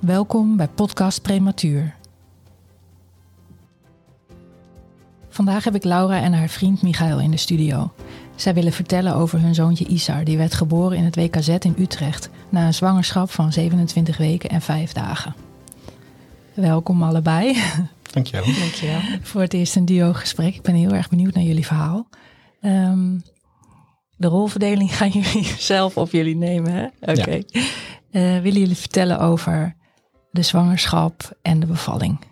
Welkom bij Podcast Prematuur. Vandaag heb ik Laura en haar vriend Michael in de studio. Zij willen vertellen over hun zoontje Isar, die werd geboren in het WKZ in Utrecht na een zwangerschap van 27 weken en 5 dagen. Welkom allebei. Dankjewel. Dankjewel. Voor het eerst een duo-gesprek. Ik ben heel erg benieuwd naar jullie verhaal. Ehm, de rolverdeling gaan jullie zelf op jullie nemen, hè? Oké. Eh, willen jullie vertellen over de zwangerschap en de bevalling?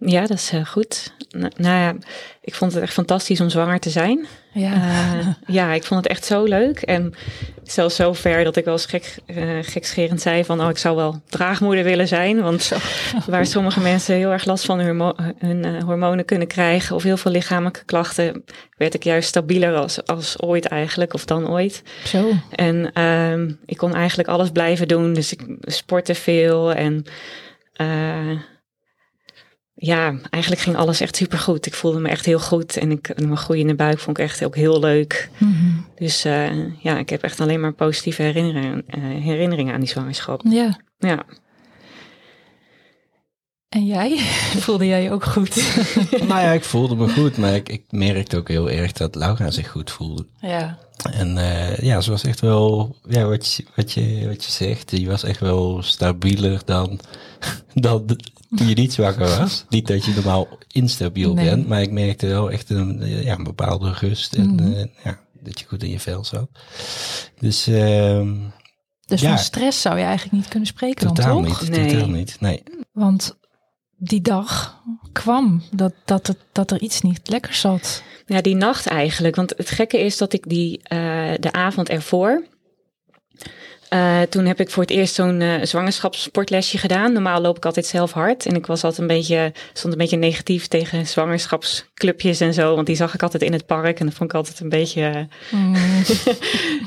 Ja, dat is uh, goed. Nou, nou, ja, ik vond het echt fantastisch om zwanger te zijn. Ja, Uh, ja ik vond het echt zo leuk. En zelfs zo ver dat ik wel eens gek, uh, gekscherend zei van... oh, ik zou wel draagmoeder willen zijn. Want waar sommige mensen heel erg last van hun, hun hormonen kunnen krijgen... of heel veel lichamelijke klachten... werd ik juist stabieler als, als ooit eigenlijk, of dan ooit. Zo. En ehm, ik kon eigenlijk alles blijven doen. Dus ik sportte veel en ja, eigenlijk ging alles echt super goed. Ik voelde me echt heel goed en ik, mijn groei in de buik vond ik echt ook heel leuk. Mm -hmm. Dus uh, ja, ik heb echt alleen maar positieve herinneringen, uh, herinneringen aan die zwangerschap. Ja. Ja. En jij? Voelde jij je ook goed? nou ja, ik voelde me goed, maar ik, ik merkte ook heel erg dat Laura zich goed voelde. Ja. En uh, ja, ze was echt wel, ja, wat je, wat je, wat je zegt, die was echt wel stabieler dan, dan toen je niet zwanger was. niet dat je normaal instabiel Nee. bent, maar ik merkte wel echt een, ja, een bepaalde rust en Mhm. uh, ja, dat je goed in je vel zat. Dus uh, Dus Ja. van stress zou je eigenlijk niet kunnen spreken totaal dan, toch? niet, Nee. totaal niet, nee. Want die dag kwam dat, dat, het, dat er iets niet lekker zat. Ja, die nacht eigenlijk. Want het gekke is dat ik die uh, de avond ervoor. Uh, toen heb ik voor het eerst zo'n uh, zwangerschapssportlesje gedaan. Normaal loop ik altijd zelf hard. En ik was altijd een beetje, stond een beetje negatief tegen zwangerschapsclubjes en zo. Want die zag ik altijd in het park. En dat vond ik altijd een beetje. Mm.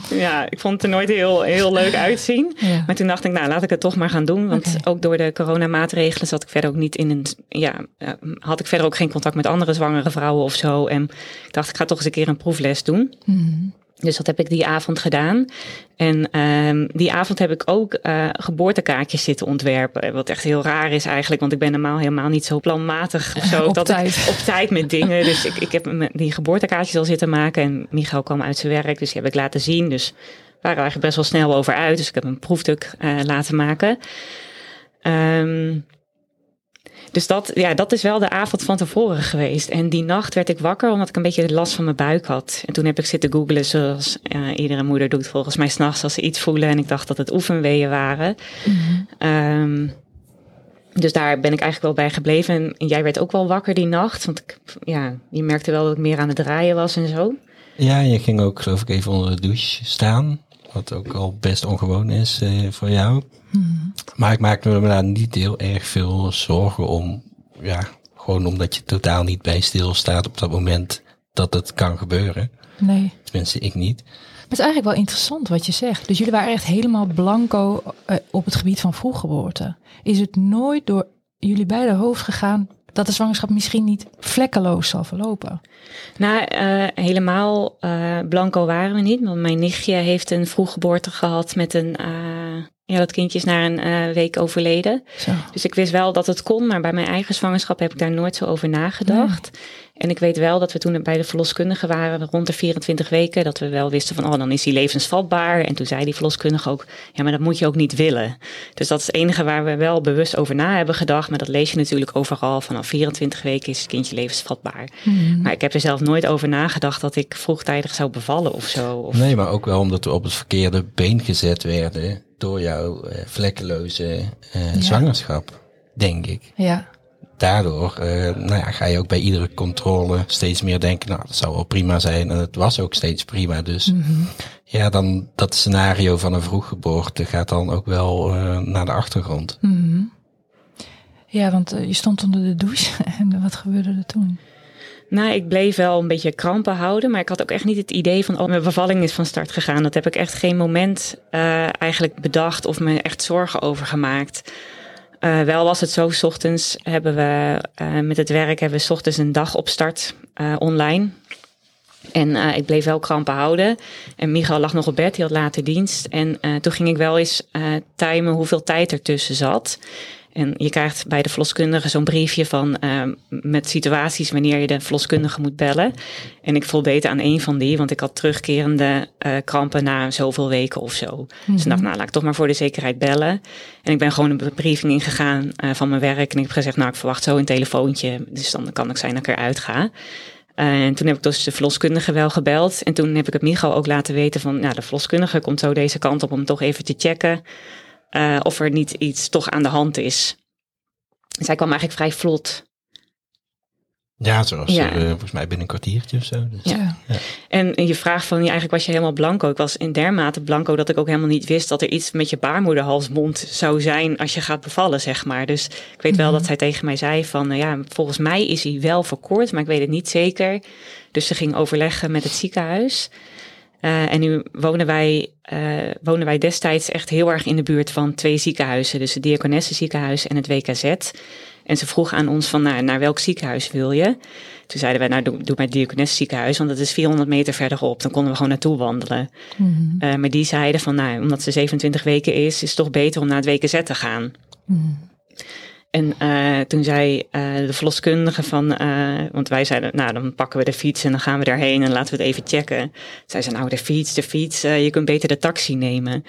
ja, ik vond het er nooit heel, heel leuk uitzien. Ja. Maar toen dacht ik, nou laat ik het toch maar gaan doen. Want ook door de coronamaatregelen zat ik verder ook niet in een. Ja, had ik verder ook geen contact met andere zwangere vrouwen of zo. En ik dacht, ik ga toch eens een keer een proefles doen. Mm. Dus dat heb ik die avond gedaan. En um, die avond heb ik ook uh, geboortekaartjes zitten ontwerpen. Wat echt heel raar is eigenlijk, want ik ben normaal helemaal niet zo planmatig of zo. Op dat tijd. Ik, op tijd met dingen. Dus ik, ik heb die geboortekaartjes al zitten maken. En Michael kwam uit zijn werk, dus die heb ik laten zien. Dus we waren eigenlijk best wel snel over uit. Dus ik heb een proefstuk uh, laten maken. Um, dus dat, ja, dat is wel de avond van tevoren geweest. En die nacht werd ik wakker omdat ik een beetje last van mijn buik had. En toen heb ik zitten googlen zoals uh, iedere moeder doet volgens mij s'nachts als ze iets voelen. En ik dacht dat het oefenweeën waren. Mm. Um, dus daar ben ik eigenlijk wel bij gebleven. En, en jij werd ook wel wakker die nacht. Want ik, ja, je merkte wel dat ik meer aan het draaien was en zo. Ja, je ging ook geloof ik even onder de douche staan. Wat ook al best ongewoon is uh, voor jou. Mm. Maar ik maakte me daar niet heel erg veel zorgen om. Ja, gewoon omdat je totaal niet bij stilstaat op dat moment dat het kan gebeuren. Nee. Tenminste, ik niet. Het is eigenlijk wel interessant wat je zegt. Dus jullie waren echt helemaal blanco uh, op het gebied van vroeggeboorte. Is het nooit door jullie beide hoofd gegaan dat de zwangerschap misschien niet vlekkeloos zal verlopen? Nou, uh, helemaal uh, blanco waren we niet. Want mijn nichtje heeft een vroeggeboorte gehad met een... Uh, ja, dat kindje is na een week overleden. Zo. Dus ik wist wel dat het kon. Maar bij mijn eigen zwangerschap heb ik daar nooit zo over nagedacht. Nee. En ik weet wel dat we toen bij de verloskundige waren, rond de 24 weken, dat we wel wisten van, oh, dan is hij levensvatbaar. En toen zei die verloskundige ook, ja, maar dat moet je ook niet willen. Dus dat is het enige waar we wel bewust over na hebben gedacht. Maar dat lees je natuurlijk overal. Vanaf 24 weken is het kindje levensvatbaar. Mm. Maar ik heb er zelf nooit over nagedacht dat ik vroegtijdig zou bevallen of zo. Of... Nee, maar ook wel omdat we op het verkeerde been gezet werden door jouw uh, vlekkeloze uh, ja. zwangerschap, denk ik. Ja daardoor uh, nou ja, ga je ook bij iedere controle steeds meer denken, nou, dat zou wel prima zijn. En het was ook steeds prima. Dus mm -hmm. ja, dan dat scenario van een vroeggeboorte gaat dan ook wel uh, naar de achtergrond. Mhm. Ja, want uh, je stond onder de douche en wat gebeurde er toen? Nou, ik bleef wel een beetje krampen houden, maar ik had ook echt niet het idee van, oh, mijn bevalling is van start gegaan. Dat heb ik echt geen moment uh, eigenlijk bedacht of me echt zorgen over gemaakt. Uh, wel was het zo, s ochtends hebben we uh, met het werk hebben we s ochtends een dag op start online. En ik bleef wel krampen houden. En Michael lag nog op bed, die had later dienst. En toen ging ik wel eens timen hoeveel tijd ertussen zat. En je krijgt bij de verloskundige zo'n briefje van met situaties wanneer je de verloskundige moet bellen. En ik voldeed aan een van die, want ik had terugkerende krampen na zoveel weken of zo. Mm -hmm. Dus ik dacht, nou laat ik toch maar voor de zekerheid bellen. En ik ben gewoon een briefing ingegaan van mijn werk. En ik heb gezegd, nou ik verwacht zo een telefoontje. Dus dan kan ik zijn dat ik eruit ga. Uh, en toen heb ik dus de verloskundige wel gebeld. En toen heb ik het Michael ook laten weten van, nou, de verloskundige komt zo deze kant op om toch even te checken uh, of er niet iets toch aan de hand is. Zij kwam eigenlijk vrij vlot. Ja, zoals ja. Uh, volgens mij binnen een kwartiertje of zo. Dus, ja. ja. En, en je vraagt van, ja, eigenlijk was je helemaal blanco. Ik was in dermate blanco dat ik ook helemaal niet wist dat er iets met je baarmoederhalsmond zou zijn als je gaat bevallen, zeg maar. Dus ik weet wel mm -hmm. dat zij tegen mij zei van, nou ja, volgens mij is hij wel verkort, maar ik weet het niet zeker. Dus ze ging overleggen met het ziekenhuis. Uh, en nu wonen wij, uh, wonen wij destijds echt heel erg in de buurt van twee ziekenhuizen. Dus het Diakonesse ziekenhuis en het WKZ. En ze vroeg aan ons van, nou, naar welk ziekenhuis wil je? Toen zeiden wij, nou, doe, doe maar het Diakonesse ziekenhuis, want dat is 400 meter verderop. Dan konden we gewoon naartoe wandelen. Mm -hmm. uh, maar die zeiden van, nou, omdat ze 27 weken is, is het toch beter om naar het WKZ te gaan. Mm. En uh, toen zei uh, de verloskundige van, uh, want wij zeiden, nou dan pakken we de fiets en dan gaan we daarheen en laten we het even checken. Zij zei, nou de fiets, de fiets, je kunt beter de taxi nemen.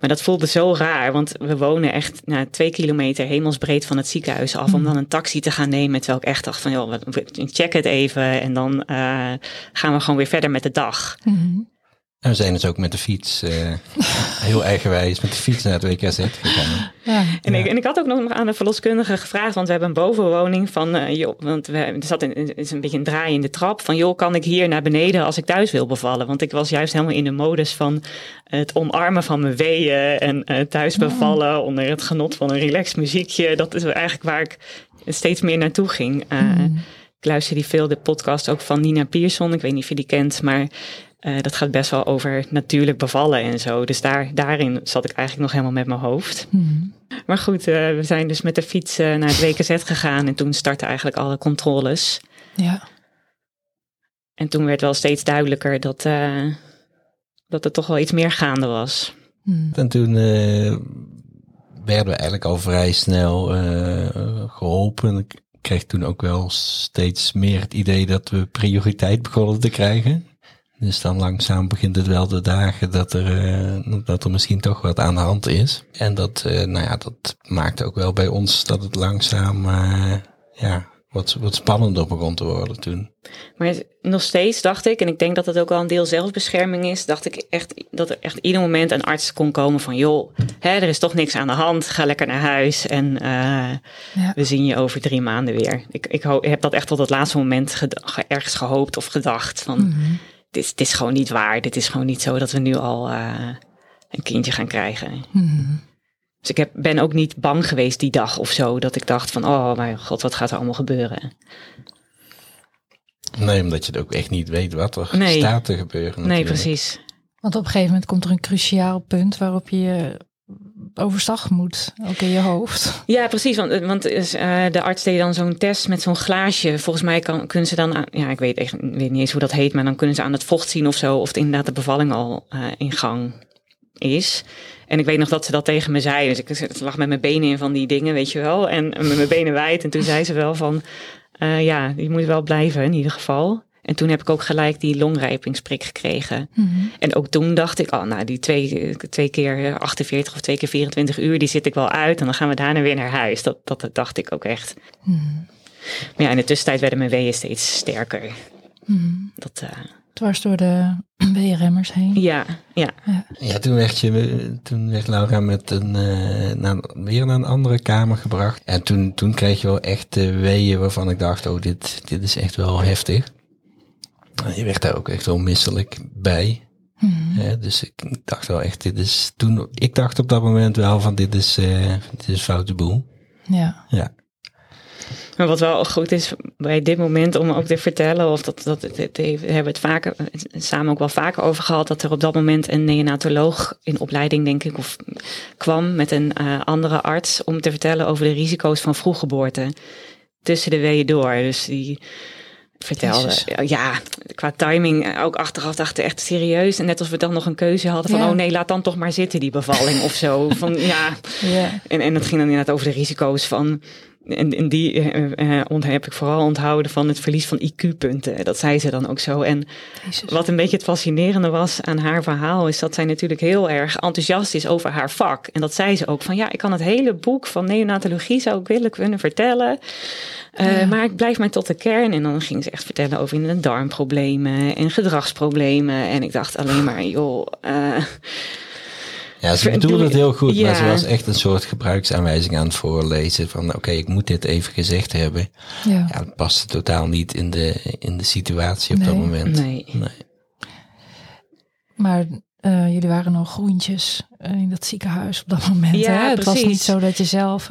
Maar dat voelde zo raar, want we wonen echt nou, twee kilometer hemelsbreed van het ziekenhuis af mm. om dan een taxi te gaan nemen. Terwijl ik echt dacht van, joh, check het even en dan gaan we gewoon weer verder met de dag. Mm. En we zijn dus ook met de fiets, uh, heel eigenwijs, met de fiets naar het WKZ gegaan. Ja. En, ik, en ik had ook nog aan de verloskundige gevraagd, want we hebben een bovenwoning van, uh, joh, want we, er zat een, is een beetje een draai in de trap van, joh, kan ik hier naar beneden als ik thuis wil bevallen? Want ik was juist helemaal in de modus van het omarmen van mijn weeën en uh, thuis bevallen onder het genot van een relaxed muziekje. Dat is eigenlijk waar ik steeds meer naartoe ging. Mm. Ik luister die veel de podcast ook van Nina Pierson. Ik weet niet of je die kent, maar uh, dat gaat best wel over natuurlijk bevallen en zo. Dus daar, daarin zat ik eigenlijk nog helemaal met mijn hoofd. Mm. Maar goed, uh, we zijn dus met de fiets uh, naar het WKZ gegaan en toen startten eigenlijk alle controles. Ja. En toen werd wel steeds duidelijker dat, dat er toch wel iets meer gaande was. Mm. En toen werden we eigenlijk al vrij snel geholpen. Ik kreeg toen ook wel steeds meer het idee dat we prioriteit begonnen te krijgen. Dus dan langzaam begint het wel de dagen dat er, uh, dat er misschien toch wat aan de hand is. En dat, uh, nou ja, dat maakt ook wel bij ons dat het langzaam, uh, ja, wat, wat spannender begon te worden toen. Maar nog steeds dacht ik, en ik denk dat het ook wel een deel zelfbescherming is, dacht ik echt dat er echt ieder moment een arts kon komen van, joh, hè, er is toch niks aan de hand, ga lekker naar huis en ja. we zien je over drie maanden weer. Ik, ik heb dat echt tot het laatste moment ergens gehoopt of gedacht van. Mm -hmm dit, dit, is gewoon niet waar. Dit is gewoon niet zo dat we nu al uh, een kindje gaan krijgen. Mm. Dus ik heb, ben ook niet bang geweest die dag of zo. Dat ik dacht van, oh mijn god, wat gaat er allemaal gebeuren? Nee, omdat je het ook echt niet weet wat er nee. staat te gebeuren. Natuurlijk. Nee, precies. Want op een gegeven moment komt er een cruciaal punt waarop je overstag moet, ook in je hoofd. Ja, precies. Want, want uh, de arts deed dan zo'n test met zo'n glaasje. Volgens mij kan, kunnen ze dan, aan, ja, ik weet, echt, niet eens hoe dat heet, maar dan kunnen ze aan het vocht zien of zo, of het inderdaad de bevalling al uh, in gang is. En ik weet nog dat ze dat tegen me zei. Dus ik lag met mijn benen in van die dingen, weet je wel. En met mijn benen wijd. En toen zei ze wel van, ja, je moet wel blijven in ieder geval. En toen heb ik ook gelijk die longrijpingsprik gekregen. Mm -hmm. En ook toen dacht ik, oh, nou, die twee, twee keer 48 of twee keer 24 uur, die zit ik wel uit. En dan gaan we daarna weer naar huis. Dat, dat, dat dacht ik ook echt. Mm. Maar ja, in de tussentijd werden mijn weeën steeds sterker. Mm. Dat, uh, Dwars door de weeënremmers heen. Ja, ja. ja. Ja, toen werd, je, toen werd Laura met een, uh, naar, weer naar een andere kamer gebracht. En toen, toen kreeg je wel echt uh, weeën waarvan ik dacht, oh, dit, dit is echt wel heftig. Je werd daar ook echt wel misselijk bij. Hè, dus ik dacht wel echt, dit is toen, ik dacht op dat moment wel van dit is, eh dit is foute boel. Ja. Ja. Maar wat wel goed is bij dit moment om ook te vertellen, of dat, dat, dat, dat hebben we het vaker, samen ook wel vaker over gehad, dat er op dat moment een neonatoloog in opleiding, denk ik, of kwam met een eh, andere arts om te vertellen over de risico's van vroeggeboorte tussen de weeën door. Dus die vertelde, Jezus. ja, qua timing eh, ook achteraf dachten echt serieus. En net als we dan nog een keuze hadden van, Ja. oh nee, laat dan toch maar zitten die bevalling of zo. Van ja, Ja. en, en dat ging dan inderdaad over de risico's van. En, en die ont- heb ik vooral onthouden van het verlies van IQ-punten. Dat zei ze dan ook zo. En Jezus. wat een beetje het fascinerende was aan haar verhaal, is dat zij natuurlijk heel erg enthousiast is over haar vak. En dat zei ze ook van ja, ik kan het hele boek van neonatologie zou ik willen kunnen vertellen. Ja. Maar ik blijf mij tot de kern. En dan ging ze echt vertellen over inderdaad darmproblemen en gedragsproblemen. En ik dacht alleen maar, joh. Ja, ze bedoelde het heel goed, maar ze was echt een soort gebruiksaanwijzing aan het voorlezen. Van oké, ik moet dit even gezegd hebben. Ja. Ja, dat paste totaal niet in de, in de situatie op dat Nee. moment. nee. Maar eh, jullie waren nog groentjes eh, in dat ziekenhuis op dat moment. Ja, hè? Het was niet zo dat je zelf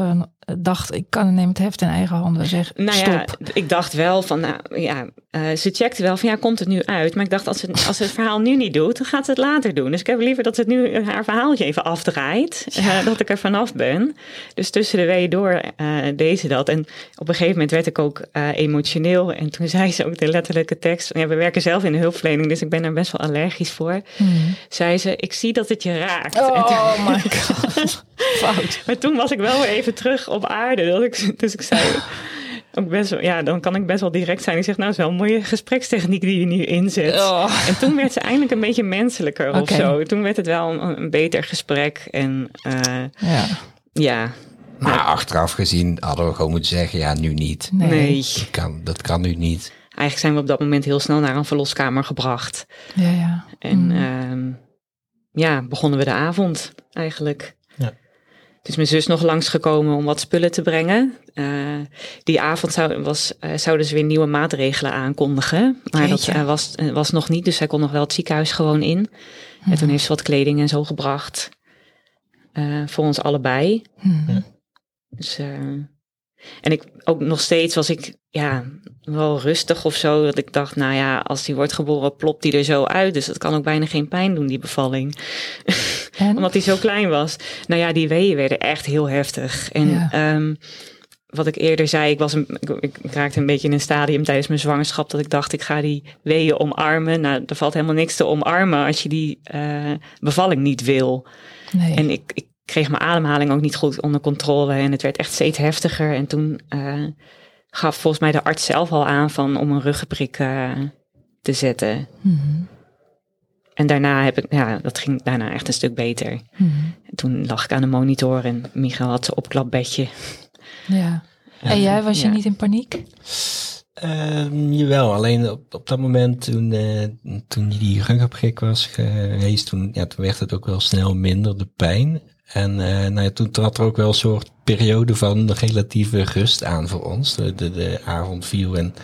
dacht, ik kan neem het heft in eigen handen. Zeg, Nou stop. ja, ik dacht wel van, nou ja, eh, ze checkte wel van ja, komt het nu uit? Maar ik dacht, als ze, als ze het verhaal nu niet doet, dan gaat ze het later doen. Dus ik heb liever dat ze het nu haar verhaaltje even afdraait, eh, dat ik er vanaf ben. Dus tussen de weeën door eh deed ze dat. En op een gegeven moment werd ik ook emotioneel. En toen zei ze ook de letterlijke tekst. Ja, we werken zelf in de hulpverlening, dus ik ben er best wel allergisch voor. Hmm. Zei ze, ik zie dat het je raakt. Oh my god. Fout. maar toen was ik wel weer even terug op aarde. Dat ik, dus ik zei ook best wel, ja, dan kan ik best wel direct zijn. Ik zeg, nou, het is wel een mooie gesprekstechniek die je nu inzet. Oh. En toen werd ze eindelijk een beetje menselijker of zo. Toen werd het wel een, een beter gesprek. En eh, Ja. ja, Maar achteraf gezien hadden we gewoon moeten zeggen, ja, nu niet. Nee. nee. Dat kan, dat kan nu niet. Eigenlijk zijn we op dat moment heel snel naar een verloskamer gebracht. Ja, ja. En Mm. ehm, ja, begonnen we de avond eigenlijk. Dus mijn zus nog langsgekomen om wat spullen te brengen. Eh, die avond zou, was, eh, zouden ze weer nieuwe maatregelen aankondigen. Maar dat eh, was, was nog niet, dus zij kon nog wel het ziekenhuis gewoon in. En toen heeft ze wat kleding en zo gebracht. voor ons allebei. Hmm. Dus, en ik ook nog steeds was ik ja, wel rustig of zo. Dat ik dacht, nou ja, als die wordt geboren, plopt die er zo uit. Dus dat kan ook bijna geen pijn doen, die bevalling. Omdat die zo klein was. Nou ja, die weeën werden echt heel heftig. En Ja. ehm, wat ik eerder zei, ik, was een, ik, ik raakte een beetje in een stadium tijdens mijn zwangerschap dat ik dacht, ik ga die weeën omarmen. Nou, er valt helemaal niks te omarmen als je die eh, bevalling niet wil. Nee. En ik, ik kreeg mijn ademhaling ook niet goed onder controle en het werd echt steeds heftiger. En toen eh, gaf volgens mij de arts zelf al aan van om een ruggenprik eh, te zetten. Mhm. En daarna heb ik, ja, dat ging daarna echt een stuk beter. Mhm. En toen lag ik aan de monitor en Michael had zijn opklapbedje. Ja. En jij, was je Ja. niet in paniek? Ehm, jawel, alleen op, op dat moment toen, eh, toen die ruggenprik was geweest, toen, ja, toen werd het ook wel snel minder, de pijn. En eh, nou ja, toen trad er ook wel een soort periode van relatieve rust aan voor ons. De, de, de avond viel en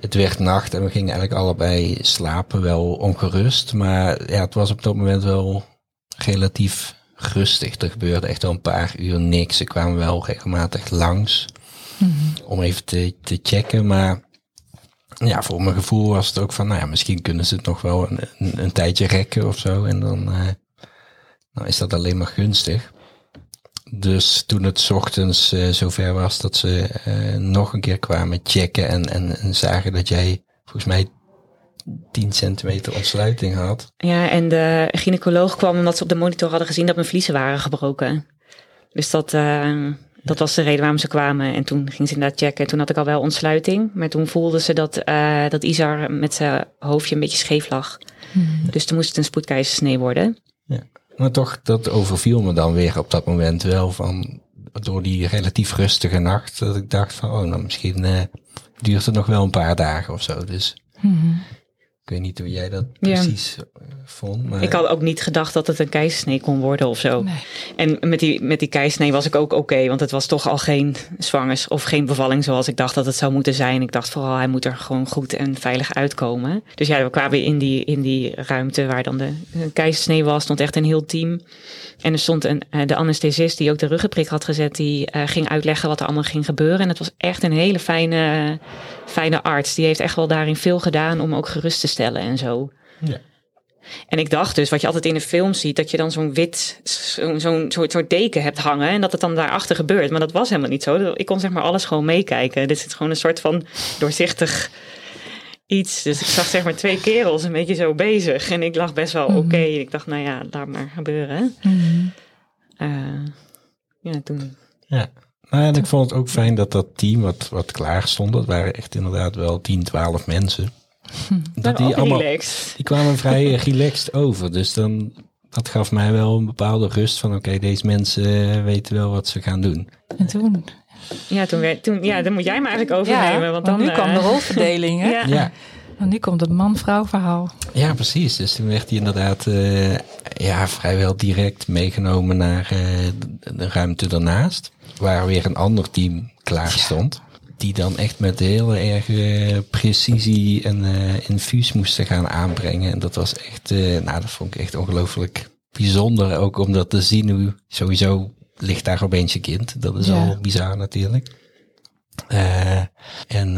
het werd nacht en we gingen eigenlijk allebei slapen, wel ongerust. Maar ja, het was op dat moment wel relatief rustig. Er gebeurde echt wel een paar uur niks. Ze kwamen wel regelmatig langs Mhm. om even te, te checken. Maar ja, voor mijn gevoel was het ook van, nou ja, misschien kunnen ze het nog wel een, een, een tijdje rekken of zo. En dan eh, nou is dat alleen maar gunstig. Dus toen het 's ochtends eh, zover was dat ze eh, nog een keer kwamen checken en, en, en zagen dat jij volgens mij 10 centimeter ontsluiting had. Ja, en de gynaecoloog kwam omdat ze op de monitor hadden gezien dat mijn vliezen waren gebroken. Dus dat, eh, dat was de reden waarom ze kwamen. En toen ging ze inderdaad checken. Toen had ik al wel ontsluiting. Maar toen voelde ze dat, eh, dat Isar met zijn hoofdje een beetje scheef lag. Mhm. Dus toen moest het een spoedkeizersnee worden. Maar toch, dat overviel me dan weer op dat moment wel van, door die relatief rustige nacht, dat ik dacht van, oh, nou misschien eh, duurt het nog wel een paar dagen of zo. Dus Mhm. Ik weet niet hoe jij dat precies eh, vond. Maar Ik had ook niet gedacht dat het een keizersnee kon worden of zo. Nee. En met die, met die keizersnee was ik ook oké, want het was toch al geen zwangers of geen bevalling zoals ik dacht dat het zou moeten zijn. Ik dacht vooral, hij moet er gewoon goed en veilig uitkomen. Dus ja, we kwamen in die, in die ruimte waar dan de keizersnee was, stond echt een heel team. En er stond een, eh, de anesthesist die ook de ruggenprik had gezet, die eh, ging uitleggen wat er allemaal ging gebeuren. En het was echt een hele fijne, fijne arts. Die heeft echt wel daarin veel gedaan om ook gerust te stellen en zo. Ja. En ik dacht dus, wat je altijd in de film ziet, dat je dan zo'n wit, zo'n soort, soort deken hebt hangen en dat het dan daarachter gebeurt. Maar dat was helemaal niet zo. Ik kon zeg maar alles gewoon meekijken. Dit is gewoon een soort van doorzichtig iets. Dus ik zag zeg maar twee kerels een beetje zo bezig. En ik lag best wel oké. Ik dacht, nou ja, laat maar gebeuren. Mhm. Eh, ja, toen. Ja. Nou, en ik vond het ook fijn dat dat team wat, wat klaar stond, dat waren echt inderdaad wel 10, 12 mensen. Dat die allemaal, relaxed. die kwamen vrij relaxed over. Dus dan, dat gaf mij wel een bepaalde rust van, oké, deze mensen eh, weten wel wat ze gaan doen. En toen? Ja, toen, werd, toen, ja, dan moet jij me eigenlijk overnemen. want dan, nu eh, kwam de rolverdeling, hè? Ja. Nu komt het man-vrouw verhaal. ja precies. Dus toen werd hij inderdaad eh, ja, vrijwel direct meegenomen naar eh, de, de ruimte daarnaast. Waar weer een ander team klaar stond. Die dan echt met heel erg eh, precisie een eh, infuus moesten gaan aanbrengen. En dat was echt, eh, nou dat vond ik echt ongelooflijk bijzonder. Ook om dat te zien hoe sowieso ligt daar opeens je kind. Dat is Ja. al bizar natuurlijk. En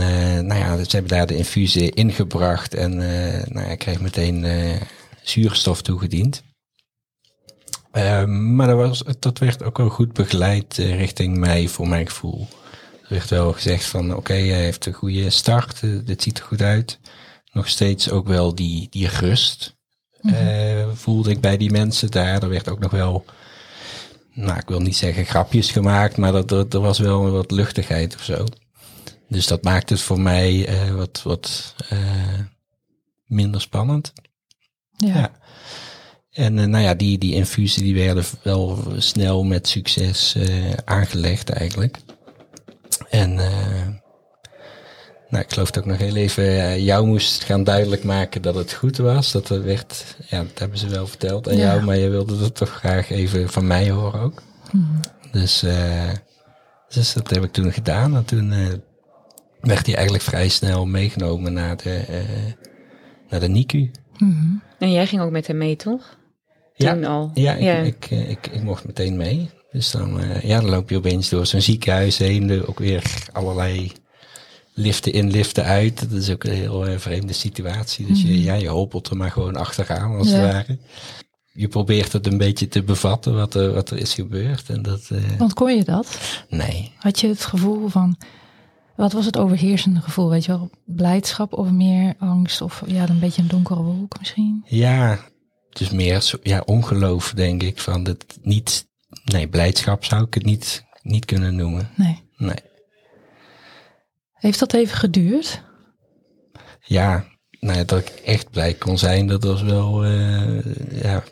nou ja, ze hebben daar de infusie ingebracht en nou ja, ik kreeg meteen zuurstof toegediend. Eh, maar dat, was, dat werd ook wel goed begeleid richting mij, voor mijn gevoel. Er werd wel gezegd van, oké, hij heeft een goede start, eh, dit ziet er goed uit. Nog steeds ook wel die, die rust eh, voelde ik bij die mensen daar. Er werd ook nog wel, nou ik wil niet zeggen grapjes gemaakt, maar dat, er, er was wel wat luchtigheid of zo. Dus dat maakt het voor mij eh, wat, wat minder spannend. Ja. Ja. En nou ja, die, die infusie die werden wel snel met succes aangelegd eigenlijk. En eh, nou, ik geloof dat ik nog heel even eh, jou moest gaan duidelijk maken dat het goed was. Dat er werd, ja, dat hebben ze wel verteld aan Ja. jou, maar je wilde dat toch graag even van mij horen ook. Dus, eh, dus dat heb ik toen gedaan. En toen eh, werd hij eigenlijk vrij snel meegenomen naar de, eh, naar de NICU. Mhm. En jij ging ook met hem mee, toch? Ja. Toen al. Ja, ik, Ja. Ik, ik, ik mocht meteen mee. Dus dan, eh, ja, dan loop je opeens door zo'n ziekenhuis heen. Ook weer allerlei liften in, liften uit. Dat is ook een heel eh, vreemde situatie. Dus je, ja, je hoppelt er maar gewoon achteraan als Ja. het ware. Je probeert het een beetje te bevatten wat er, wat er is gebeurd. En dat, eh, Want kon je dat? nee. Had je het gevoel van, wat was het overheersende gevoel? Weet je wel, blijdschap of meer angst? Of ja, een beetje een donkere wolk misschien? Ja, dus meer ja, ongeloof denk ik. Van het niet, nee, blijdschap zou ik het niet, niet kunnen noemen. Nee. Nee. Heeft dat even geduurd? Ja, nou ja, dat ik echt blij kon zijn, dat was wel eh, ja,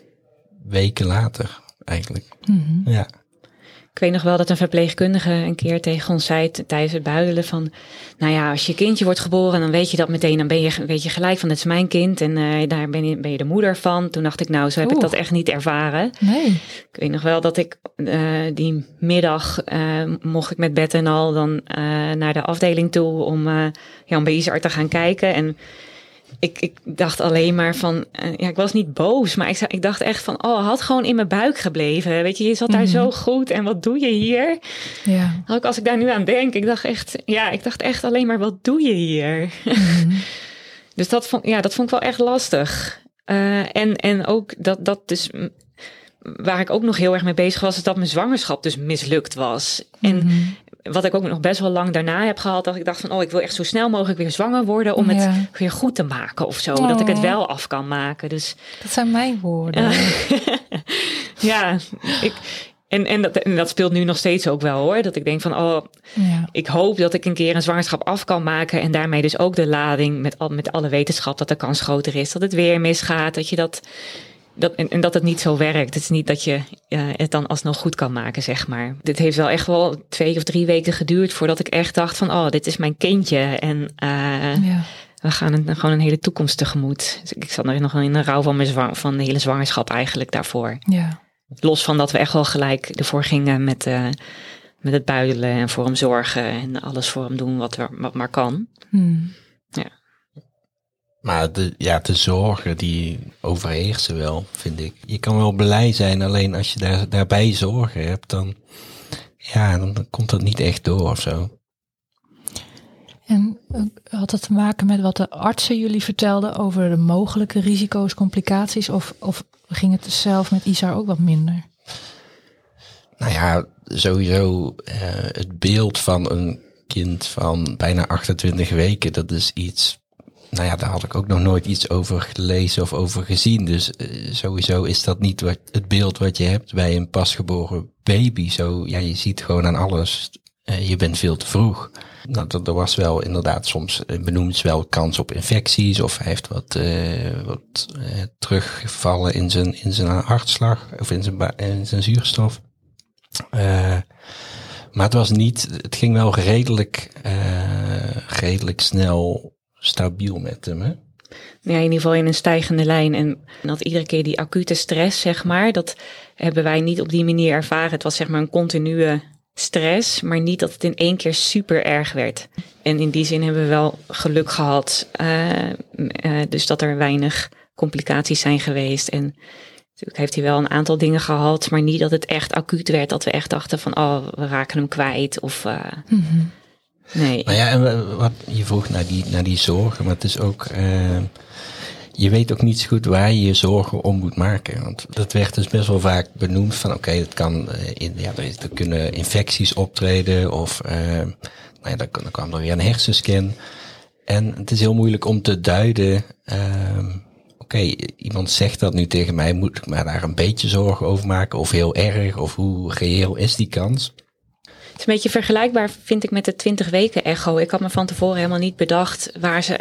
weken later eigenlijk. Mhm. Ja, Ik weet nog wel dat een verpleegkundige een keer tegen ons zei tijdens het buidelen van, nou ja, als je kindje wordt geboren, dan weet je dat meteen, dan ben je, weet je gelijk van, het is mijn kind en eh, daar ben je, ben je de moeder van. Toen dacht ik, nou, zo heb ik dat echt niet ervaren. Nee. Ik weet nog wel dat ik eh, die middag eh, mocht ik met Bette en al dan naar de afdeling toe om, ja, om bij Isar te gaan kijken. En ik, ik dacht alleen maar van, eh, ja, ik was niet boos, maar ik, ik dacht echt van, oh, had gewoon in mijn buik gebleven. Weet je, je zat daar Mhm. zo goed en wat doe je hier? Ja. Ook als ik daar nu aan denk, ik dacht echt, ja, ik dacht echt alleen maar, wat doe je hier? Mhm. Dus dat vond, ja, dat vond ik wel echt lastig. Eh, en, en ook dat, dat dus, waar ik ook nog heel erg mee bezig was, is dat mijn zwangerschap dus mislukt was. En Mhm. Wat ik ook nog best wel lang daarna heb gehad, dat ik dacht van, oh, ik wil echt zo snel mogelijk weer zwanger worden om Ja. het weer goed te maken of zo. Dat ik het Oh. wel af kan maken. Dus Dat zijn mijn woorden. ja, ik, en, en, dat, en dat speelt nu nog steeds ook wel hoor. Dat ik denk van, oh, Ja. ik hoop dat ik een keer een zwangerschap af kan maken. En daarmee dus ook de lading met, al, met alle wetenschap dat de kans groter is. Dat het weer misgaat. Dat je dat. Dat en, en dat het niet zo werkt. Het is niet dat je eh, het dan alsnog goed kan maken, zeg maar. Dit heeft wel echt wel twee of drie weken geduurd voordat ik echt dacht van, oh, dit is mijn kindje. En eh, ja. we gaan een, gewoon een hele toekomst tegemoet. Dus ik zat nog wel in de rouw van, mijn zwang, van de hele zwangerschap eigenlijk daarvoor. Ja. Los van dat we echt wel gelijk ervoor gingen met, uh, met het buidelen en voor hem zorgen en alles voor hem doen wat, er, wat maar kan. Hmm. Maar de, ja, de zorgen die overheersen wel, vind ik. Je kan wel blij zijn, alleen als je daar, daarbij zorgen hebt, dan, ja, dan, dan komt dat niet echt door of zo. En eh, had dat te maken met wat de artsen jullie vertelden over de mogelijke risico's, complicaties? Of, of ging het zelf met Isar ook wat minder? Nou ja, sowieso uh, het beeld van een kind van bijna 28 weken, dat is iets. Nou ja, daar had ik ook nog nooit iets over gelezen of over gezien. Dus uh, sowieso is dat niet wat, het beeld wat je hebt bij een pasgeboren baby. Zo, ja, je ziet gewoon aan alles, uh, je bent veel te vroeg. Nou, dat, er was wel inderdaad soms benoemd wel kans op infecties of hij heeft wat, wat teruggevallen in zijn, in zijn hartslag of in zijn, in zijn zuurstof. Maar het was niet, het ging wel redelijk, redelijk snel stabiel met hem. Hè? Ja, in ieder geval in een stijgende lijn. En dat iedere keer die acute stress, zeg maar, dat hebben wij niet op die manier ervaren. Het was zeg maar een continue stress, maar niet dat het in één keer super erg werd. En in die zin hebben we wel geluk gehad. Uh, uh, dus dat er weinig complicaties zijn geweest. En natuurlijk heeft hij wel een aantal dingen gehad, maar niet dat het echt acuut werd. Dat we echt dachten van, oh, we raken hem kwijt. Of, uh, mm -hmm. Nee. Nou ja, en wat je vroeg naar die, naar die zorgen, maar het is ook je weet ook niet zo goed waar je je zorgen om moet maken. Want dat werd dus best wel vaak benoemd van oké, kan in, ja, er, kunnen infecties optreden of uh, nou ja, dan, dan kwam er weer een hersenscan. En het is heel moeilijk om te duiden. Uh, oké, iemand zegt dat nu tegen mij, moet ik me daar een beetje zorgen over maken of heel erg of hoe reëel is die kans? Het is een beetje vergelijkbaar, vind ik, met de 20 weken echo. Ik had me van tevoren helemaal niet bedacht waar ze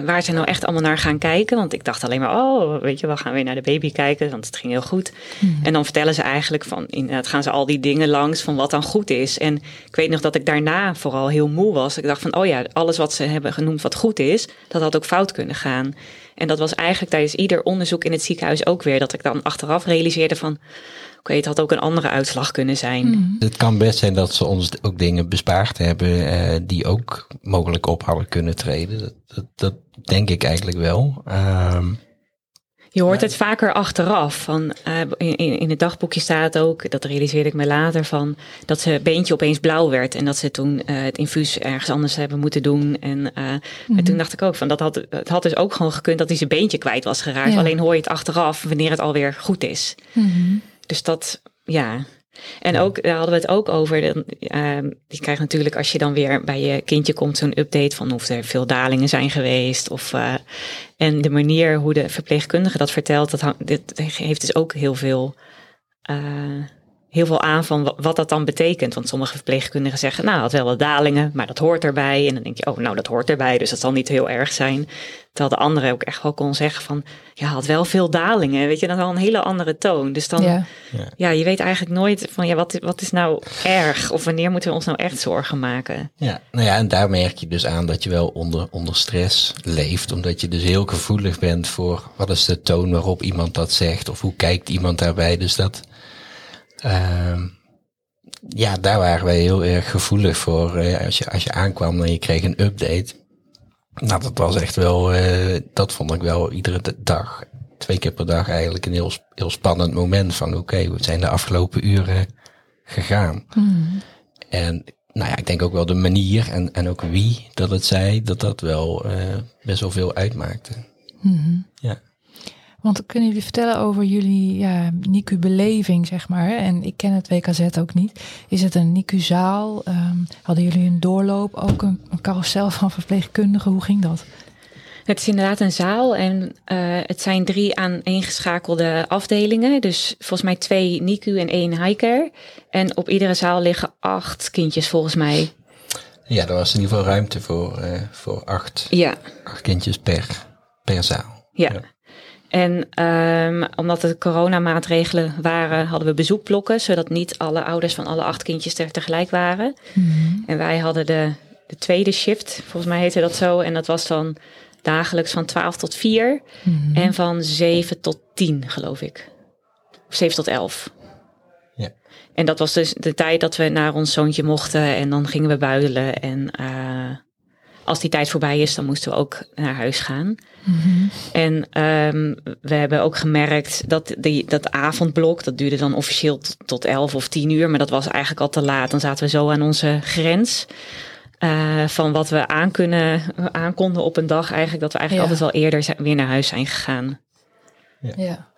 waar ze nou echt allemaal naar gaan kijken. Want ik dacht alleen maar, oh, weet je, we gaan weer naar de baby kijken, want het ging heel goed. Hmm. En dan vertellen ze eigenlijk van, inderdaad gaan ze al die dingen langs van wat dan goed is. En ik weet nog dat ik daarna vooral heel moe was. Ik dacht van, oh ja, alles wat ze hebben genoemd wat goed is, dat had ook fout kunnen gaan. En dat was eigenlijk tijdens ieder onderzoek in het ziekenhuis ook weer, dat ik dan achteraf realiseerde van, oké, het had ook een andere uitslag kunnen zijn. Hmm. Het kan best zijn dat ze ons ook dingen bespaard hebben uh, die ook mogelijk op hadden kunnen treden. Dat, dat, dat denk ik eigenlijk wel. Um, je hoort het vaker achteraf. Van, uh, in, in het dagboekje staat ook, dat realiseerde ik me later, van dat ze beentje opeens blauw werd. En dat ze toen uh, het infuus ergens anders hebben moeten doen. En, uh, mm -hmm. en toen dacht ik ook van, dat had, het had dus ook gewoon gekund dat hij zijn beentje kwijt was geraakt. Ja. Alleen hoor je het achteraf wanneer het alweer goed is. Mm -hmm. Dus dat, ja. En ook, daar hadden we het ook over. Uh, je krijgt natuurlijk als je dan weer bij je kindje komt zo'n update van of er veel dalingen zijn geweest. Of, uh, en de manier hoe de verpleegkundige dat vertelt, dat, dit heeft dus ook heel veel, uh, heel veel aan van wat dat dan betekent. Want sommige verpleegkundigen zeggen, nou, het had wel wat dalingen, maar dat hoort erbij. En dan denk je, oh, nou, dat hoort erbij, dus dat zal niet heel erg zijn. Terwijl de andere ook echt wel kon zeggen van, ja, had wel veel dalingen, weet je, dat is al een hele andere toon. Dus dan, Ja. ja. ja, je weet eigenlijk nooit van, ja, wat, wat is nou erg? Of wanneer moeten we ons nou echt zorgen maken? Ja, nou ja, en daar merk je dus aan dat je wel onder, onder stress leeft. Omdat je dus heel gevoelig bent voor wat is de toon waarop iemand dat zegt. Of hoe kijkt iemand daarbij. Dus dat, ja, daar waren wij heel erg gevoelig voor. Uh, als, je, als je aankwam en je kreeg een update. Nou, dat was echt wel, uh, dat vond ik wel iedere dag, twee keer per dag eigenlijk een heel, heel spannend moment van oké, okay, hoe zijn de afgelopen uren gegaan? Mm. En nou ja, ik denk ook wel de manier en, en ook wie dat het zei, dat dat wel uh, best wel veel uitmaakte. Mm. Ja. Want kunnen jullie vertellen over jullie ja, NICU-beleving, zeg maar? En ik ken het WKZ ook niet. Is het een NICU-zaal? Um, hadden jullie een doorloop, ook een, een carousel van verpleegkundigen? Hoe ging dat? Het is inderdaad een zaal en uh, het zijn drie aaneengeschakelde afdelingen. Dus volgens mij twee NICU en één highcare. En op iedere zaal liggen acht kindjes volgens mij. Ja, er was in ieder geval ruimte voor, uh, voor acht, ja. acht kindjes per, per zaal. Ja. ja. En um, omdat het coronamaatregelen waren, hadden we bezoekblokken, zodat niet alle ouders van alle acht kindjes er tegelijk waren. Mm. En wij hadden de, de tweede shift, volgens mij heette dat zo. En dat was dan dagelijks van 12 tot 4 Mhm. en van 7 tot 10, geloof ik. Of 7 tot 11. Ja. En dat was dus de tijd dat we naar ons zoontje mochten en dan gingen we buidelen. En eh, als die tijd voorbij is, dan moesten we ook naar huis gaan. Mhm. En ehm, we hebben ook gemerkt dat die, dat avondblok, dat duurde dan officieel tot, tot 11 of 10 uur, maar dat was eigenlijk al te laat. Dan zaten we zo aan onze grens. eh, van wat we aan, kunnen, aankonden op een dag eigenlijk, dat we eigenlijk Ja. altijd wel eerder zijn- weer naar huis zijn gegaan. Ja.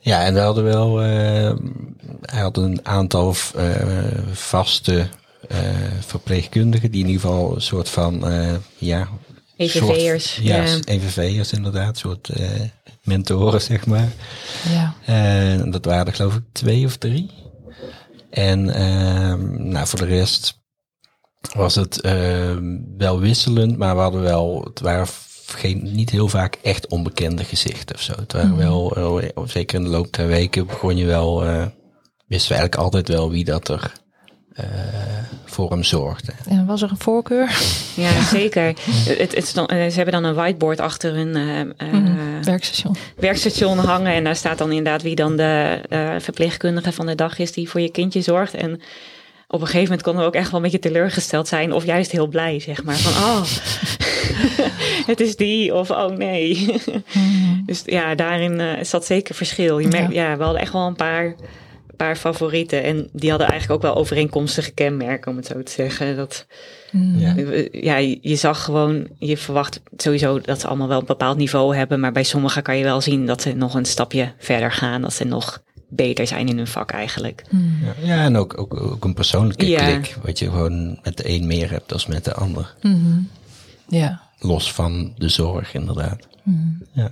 Ja, en we hadden wel, eh, hij had een aantal eh, vaste verpleegkundigen die in ieder geval een soort van, eh, ja, EVV'ers. soort- ja, ja. EVV'ers inderdaad, een soort eh, mentoren zeg maar. Ja. Dat waren er geloof ik twee of drie. En ehm, nou, voor de rest was het ehm, wel wisselend, maar we hadden wel, het waren geen, niet heel vaak echt onbekende gezichten of zo. Het waren wel, eh, zeker in de loop der weken begon je wel, eh, wisten we eigenlijk altijd wel wie dat er eh, voor hem zorgde. En was er een voorkeur? Ja, zeker. Het, het eh, ze hebben dan een whiteboard achter hun eh, eh, Mhm. Werkstation. werkstation hangen. En daar staat dan inderdaad wie dan de eh, verpleegkundige van de dag is die voor je kindje zorgt. En op een gegeven moment konden we ook echt wel een beetje teleurgesteld zijn. Of juist heel blij, zeg maar. Van, oh, het is die. Of, oh nee. Mhm. dus ja, daarin eh, zat zeker verschil. Je merkt, ja. we hadden echt wel een paar, paar favorieten. En die hadden eigenlijk ook wel overeenkomstige kenmerken, om het zo te zeggen. Dat, Mhm. Ja. ja, je zag gewoon, je verwacht sowieso dat ze allemaal wel een bepaald niveau hebben. Maar bij sommigen kan je wel zien dat ze nog een stapje verder gaan. Dat ze nog beter zijn in hun vak eigenlijk. Mhm. Ja, ja en ook, ook, ook een persoonlijke Ja. klik, wat je gewoon met de een meer hebt dan met de ander. Mhm. Ja. Los van de zorg inderdaad. Mhm. Eh,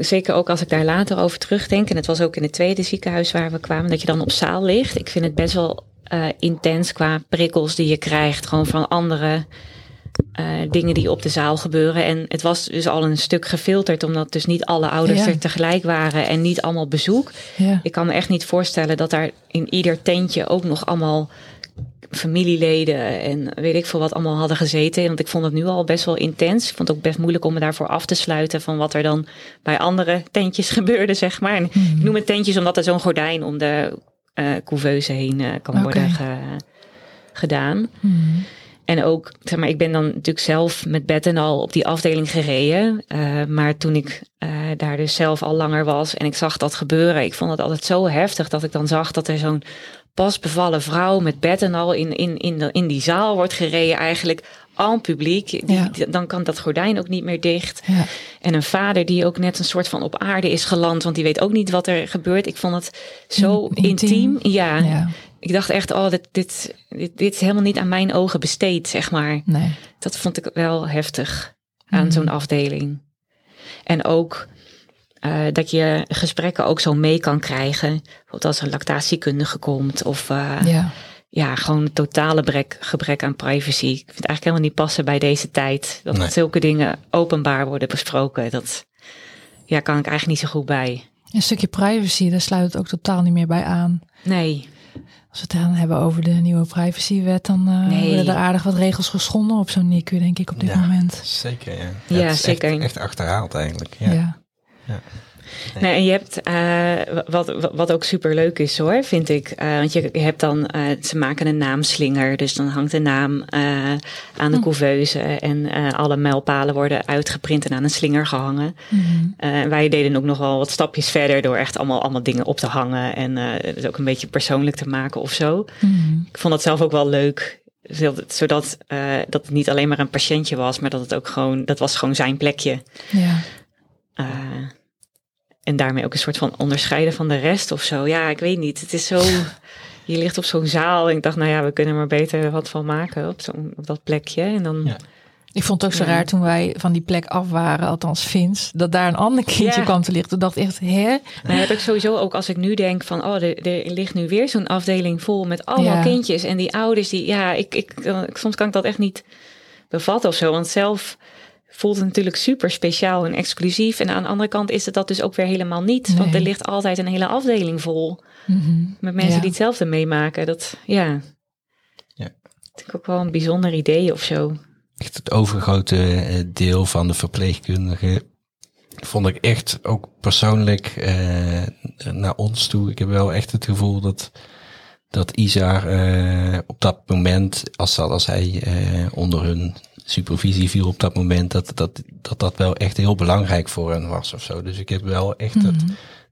Zeker ook als ik daar later over terugdenk. En het was ook in het tweede ziekenhuis waar we kwamen. Dat je dan op zaal ligt. Ik vind het best wel eh, intens qua prikkels die je krijgt. Gewoon van andere eh, dingen die op de zaal gebeuren. En het was dus al een stuk gefilterd. Omdat dus niet alle ouders Ja. er tegelijk waren. En niet allemaal bezoek. Ja. Ik kan me echt niet voorstellen dat daar in ieder tentje ook nog allemaal familieleden en weet ik veel wat allemaal hadden gezeten. Want ik vond het nu al best wel intens. Ik vond het ook best moeilijk om me daarvoor af te sluiten van wat er dan bij andere tentjes gebeurde, zeg maar. En Ik noem het tentjes omdat er zo'n gordijn om de eh couveuse heen eh, kan worden ge- gedaan. Mhm. En ook, zeg maar, ik ben dan natuurlijk zelf met bed en al op die afdeling gereden. Eh, maar toen ik daar dus zelf al langer was en ik zag dat gebeuren, ik vond het altijd zo heftig dat ik dan zag dat er zo'n pas bevallen vrouw met bed en al in, in, in, de, in die zaal wordt gereden eigenlijk aan publiek. Die, Ja. die- dan kan dat gordijn ook niet meer dicht. Ja. En een vader die ook net een soort van op aarde is geland, want die weet ook niet wat er gebeurt. Ik vond het zo In- intiem. intiem. Ja. ja. ik dacht echt, oh, dit, dit, dit, dit is helemaal niet aan mijn ogen besteed, zeg maar. Nee. Dat vond ik wel heftig aan Mhm. zo'n afdeling. En ook eh, dat je gesprekken ook zo mee kan krijgen. Bijvoorbeeld als er een lactatiekundige komt. Of eh, ja. Ja. gewoon een totale brek, gebrek aan privacy. Ik vind het eigenlijk helemaal niet passen bij deze tijd. Dat Nee. zulke dingen openbaar worden besproken. Dat ja, kan ik eigenlijk niet zo goed bij. Een stukje privacy, daar sluit het ook totaal niet meer bij aan. Nee, Als we het dan hebben over de nieuwe privacywet, dan eh, Nee. worden er aardig wat regels geschonden op zo'n NICU, denk ik, op dit Ja. moment. Zeker, ja. Ja, het is zeker. Echt, echt achterhaald eigenlijk. Ja. Ja. Nee, en je hebt, eh, wat, wat ook super leuk is hoor, vind ik. eh, want je, hebt dan, eh, ze maken een naamslinger. Dus dan hangt de naam eh, aan de couveuse. En eh, alle mijlpalen worden uitgeprint en aan een slinger gehangen. En wij deden ook nog wel wat stapjes verder door echt allemaal, allemaal dingen op te hangen. En eh, het ook een beetje persoonlijk te maken of zo. Mhm. Ik vond dat zelf ook wel leuk. Zodat, zodat eh, dat het niet alleen maar een patiëntje was, maar dat het ook gewoon, dat was gewoon zijn plekje. Ja. Eh, en daarmee ook een soort van onderscheiden van de rest of zo. Ja, ik weet niet. Het is zo. Je ligt op zo'n zaal en ik dacht, nou ja, we kunnen er maar beter wat van maken op, zo'n, op dat plekje. En dan. Ja. Ik vond het ook zo Ja. raar toen wij van die plek af waren, althans Vins, dat daar een ander kindje Ja. kwam te liggen. Toen dacht ik echt, hè? Nou heb ik sowieso ook als ik nu denk van, oh, er, er ligt nu weer zo'n afdeling vol met allemaal Ja. kindjes. En die ouders, die, ja, ik, ik, soms kan ik dat echt niet bevatten of zo. Want zelf voelt het natuurlijk super speciaal en exclusief. En aan de andere kant is het dat dus ook weer helemaal niet. Want er ligt altijd een hele afdeling vol. Mhm. Met mensen Ja. die hetzelfde meemaken. Dat, ja. Ja. Dat vind ik ook wel een bijzonder idee of zo. echt het overgrote eh, deel van de verpleegkundigen vond ik echt ook persoonlijk eh, naar ons toe. Ik heb wel echt het gevoel dat, dat Isa eh, op dat moment, als, als hij eh, onder hun supervisie viel op dat moment, dat, dat, dat dat wel echt heel belangrijk voor hen was of zo. Dus ik heb wel echt dat,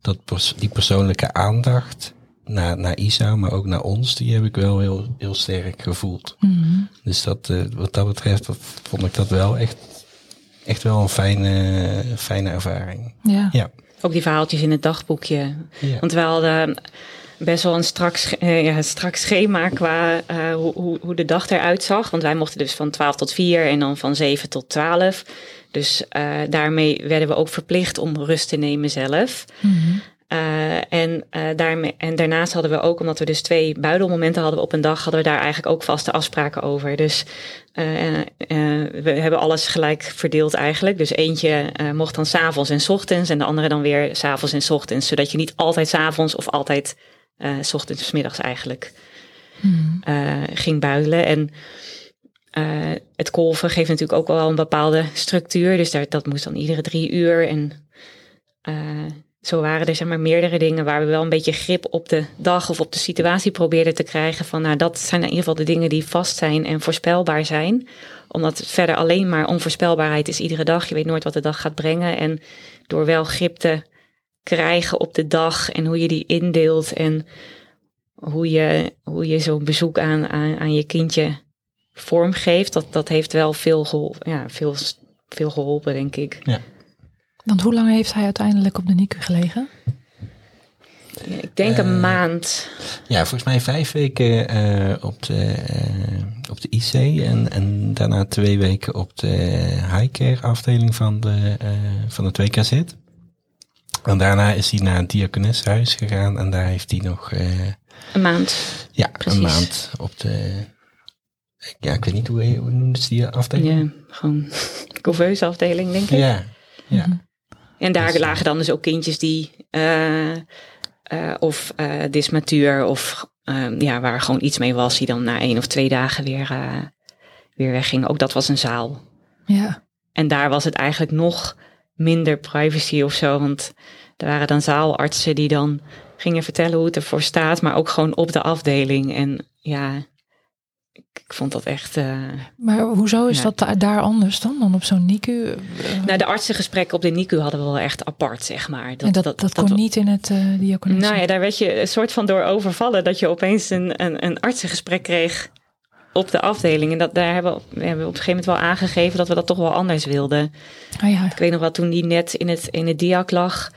dat pers- die persoonlijke aandacht naar, naar Isa, maar ook naar ons, die heb ik wel heel, heel sterk gevoeld. Mhm. Dus dat, eh, wat dat betreft dat vond ik dat wel echt, echt wel een fijne, fijne ervaring. Ja. Ja. Ook die verhaaltjes in het dagboekje. Ja. Want we hadden best wel een strak, eh, ja, strak schema qua eh, hoe, hoe, de dag eruit zag. Want wij mochten dus van 12 tot 4 en dan van 7 tot 12. Dus eh, daarmee werden we ook verplicht om rust te nemen zelf. Mhm. En, daarmee, en daarnaast hadden we ook, omdat we dus twee buidelmomenten hadden op een dag, hadden we daar eigenlijk ook vaste afspraken over. Dus we hebben alles gelijk verdeeld eigenlijk. Dus eentje mocht dan s'avonds en 's ochtends en de andere dan weer s'avonds en 's ochtends. Zodat je niet altijd s'avonds of altijd eh 's ochtends 's middags eigenlijk Mhm. eh, ging buidelen. En eh, het kolven geeft natuurlijk ook wel een bepaalde structuur. Dus daar, dat moest dan iedere drie uur. En zo waren er zeg maar meerdere dingen waar we wel een beetje grip op de dag of op de situatie probeerden te krijgen. Van nou, dat zijn in ieder geval de dingen die vast zijn en voorspelbaar zijn. Omdat het verder alleen maar onvoorspelbaarheid is iedere dag. Je weet nooit wat de dag gaat brengen. En door wel grip te krijgen op de dag en hoe je die indeelt en hoe je, hoe je zo'n bezoek aan, aan, aan je kindje vormgeeft, dat, dat heeft wel veel geholpen, ja, veel, veel geholpen, denk ik. Want hoe lang heeft hij uiteindelijk op de NICU gelegen? Ja, ik denk een Eh, maand. Ja, volgens mij vijf weken eh, op, de, eh, op de IC en, en daarna twee weken op de high care afdeling van, de, eh, van het WKZ. En daarna is hij naar het diakoneshuis gegaan en daar heeft hij nog eh, Een maand. ja, Precies. een maand op de... Ja, ik weet niet hoe, hoe noemt ze die afdeling? Ja, gewoon couveuse afdeling, denk ik. Ja, ja. En daar Dus, lagen dan dus ook kindjes die eh, eh, of eh dysmatuur of eh, ja, waar gewoon iets mee was, die dan na één of twee dagen weer, eh, weer weggingen. Ook dat was een zaal. Ja. En daar was het eigenlijk nog minder privacy of zo. Want er waren dan zaalartsen die dan gingen vertellen hoe het ervoor staat, maar ook gewoon op de afdeling. En ja, ik, vond dat echt. eh, Maar hoezo is Ja. dat da- daar anders dan, dan op zo'n NICU? Eh, Nou, de artsengesprekken op de NICU hadden we wel echt apart, zeg maar. en dat, dat, kon wa- niet in het uh, diaconis. Nou ja, daar werd je een soort van door overvallen dat je opeens een, een, een artsengesprek kreeg op de afdeling. En dat, daar hebben we, we hebben op een gegeven moment wel aangegeven dat we dat toch wel anders wilden. Oh ja. Ik weet nog wel, toen die net in het, in het diac lag,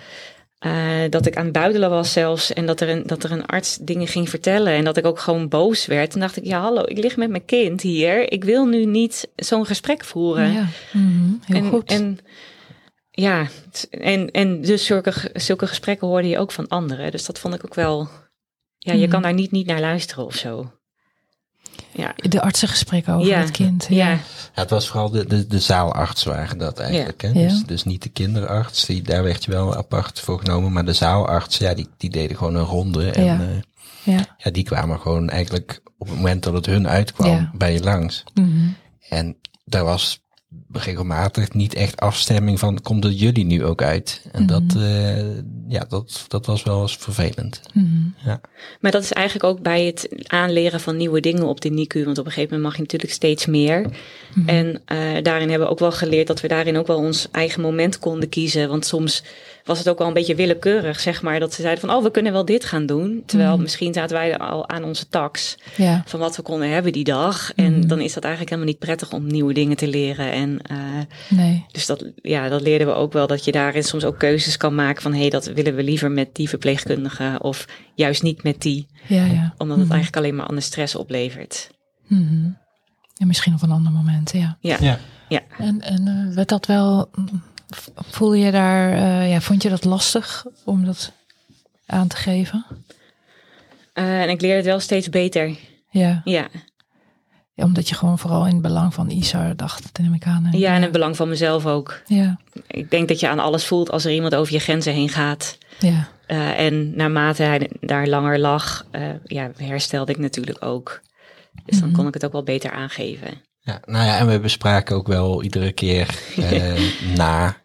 eh, dat ik aan het buidelen was zelfs. En dat er, een, dat er een arts dingen ging vertellen. En dat ik ook gewoon boos werd. En dacht ik, ja hallo, ik lig met mijn kind hier. Ik wil nu niet zo'n gesprek voeren. ja. Mhm, heel en, goed. En, ja, en, en dus zulke, zulke gesprekken hoorde je ook van anderen. Dus dat vond ik ook wel... Ja, je Mhm. kan daar niet, niet naar luisteren of zo. Ja, de artsengesprekken over Ja. het kind. ja. Ja, het was vooral de, de, de zaalarts waren dat eigenlijk. Hè? Ja. Dus, dus niet de kinderarts, die, daar werd je wel apart voor genomen. Maar de zaalarts, ja, die, die deden gewoon een ronde. En Ja. ja. Ja. ja, die kwamen gewoon eigenlijk op het moment dat het hun uitkwam Ja. bij je langs. Mhm. En daar was regelmatig niet echt afstemming van, komt het jullie nu ook uit? En dat, eh, ja, dat, dat was wel eens vervelend. Mhm. Ja. Maar dat is eigenlijk ook bij het aanleren van nieuwe dingen op de NICU. Want op een gegeven moment mag je natuurlijk steeds meer. Mhm. En eh, daarin hebben we ook wel geleerd dat we daarin ook wel ons eigen moment konden kiezen. Want soms was het ook wel een beetje willekeurig, zeg maar. Dat ze zeiden van, oh, we kunnen wel dit gaan doen. Terwijl Mhm. misschien zaten wij al aan onze tax Ja. van wat we konden hebben die dag. En Mhm. dan is dat eigenlijk helemaal niet prettig om nieuwe dingen te leren. En eh, Nee. dus dat, ja, dat leerden we ook wel. Dat je daarin soms ook keuzes kan maken van... hé, hey, dat willen we liever met die verpleegkundige... of juist niet met die. Ja, ja. Omdat het Mhm. eigenlijk alleen maar ander stress oplevert. En misschien op een ander moment, ja. Ja, Ja. ja. En, en eh, werd dat wel, voel je daar, eh, ja, vond je dat lastig om dat aan te geven? Eh, en ik leer het wel steeds beter. Ja. Ja, ja, omdat je gewoon vooral in het belang van Isar dacht, neem ik aan. ja en het belang van mezelf ook. Ja, Ik denk dat je aan alles voelt als er iemand over je grenzen heen gaat. ja. Eh, en naarmate hij daar langer lag, ja, herstelde ik natuurlijk ook. Dus dan Mhm. kon ik het ook wel beter aangeven. Ja, nou ja, en we bespraken ook wel iedere keer eh, na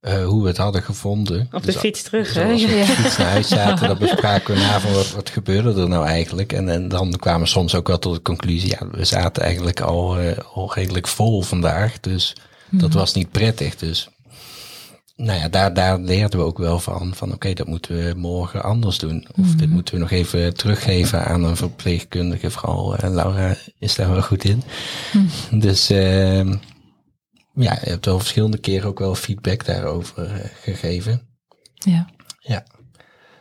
eh, hoe we het hadden gevonden. Op de Dus fiets terug, Dus hè? als we op de fiets naar huis zaten, dan bespraken we na van wat, wat gebeurde er nou eigenlijk. En, en dan kwamen we soms ook wel tot de conclusie, ja, we zaten eigenlijk al, al redelijk vol vandaag. Dus dat was niet prettig. Dus nou ja, daar, daar leerden we ook wel van, van oké, dat moeten we morgen anders doen. Of dit moeten we nog even teruggeven aan een verpleegkundige. Vooral eh, Laura is daar wel goed in. Dus ehm, ja, je hebt wel verschillende keren ook wel feedback daarover eh, gegeven. Ja. Ja.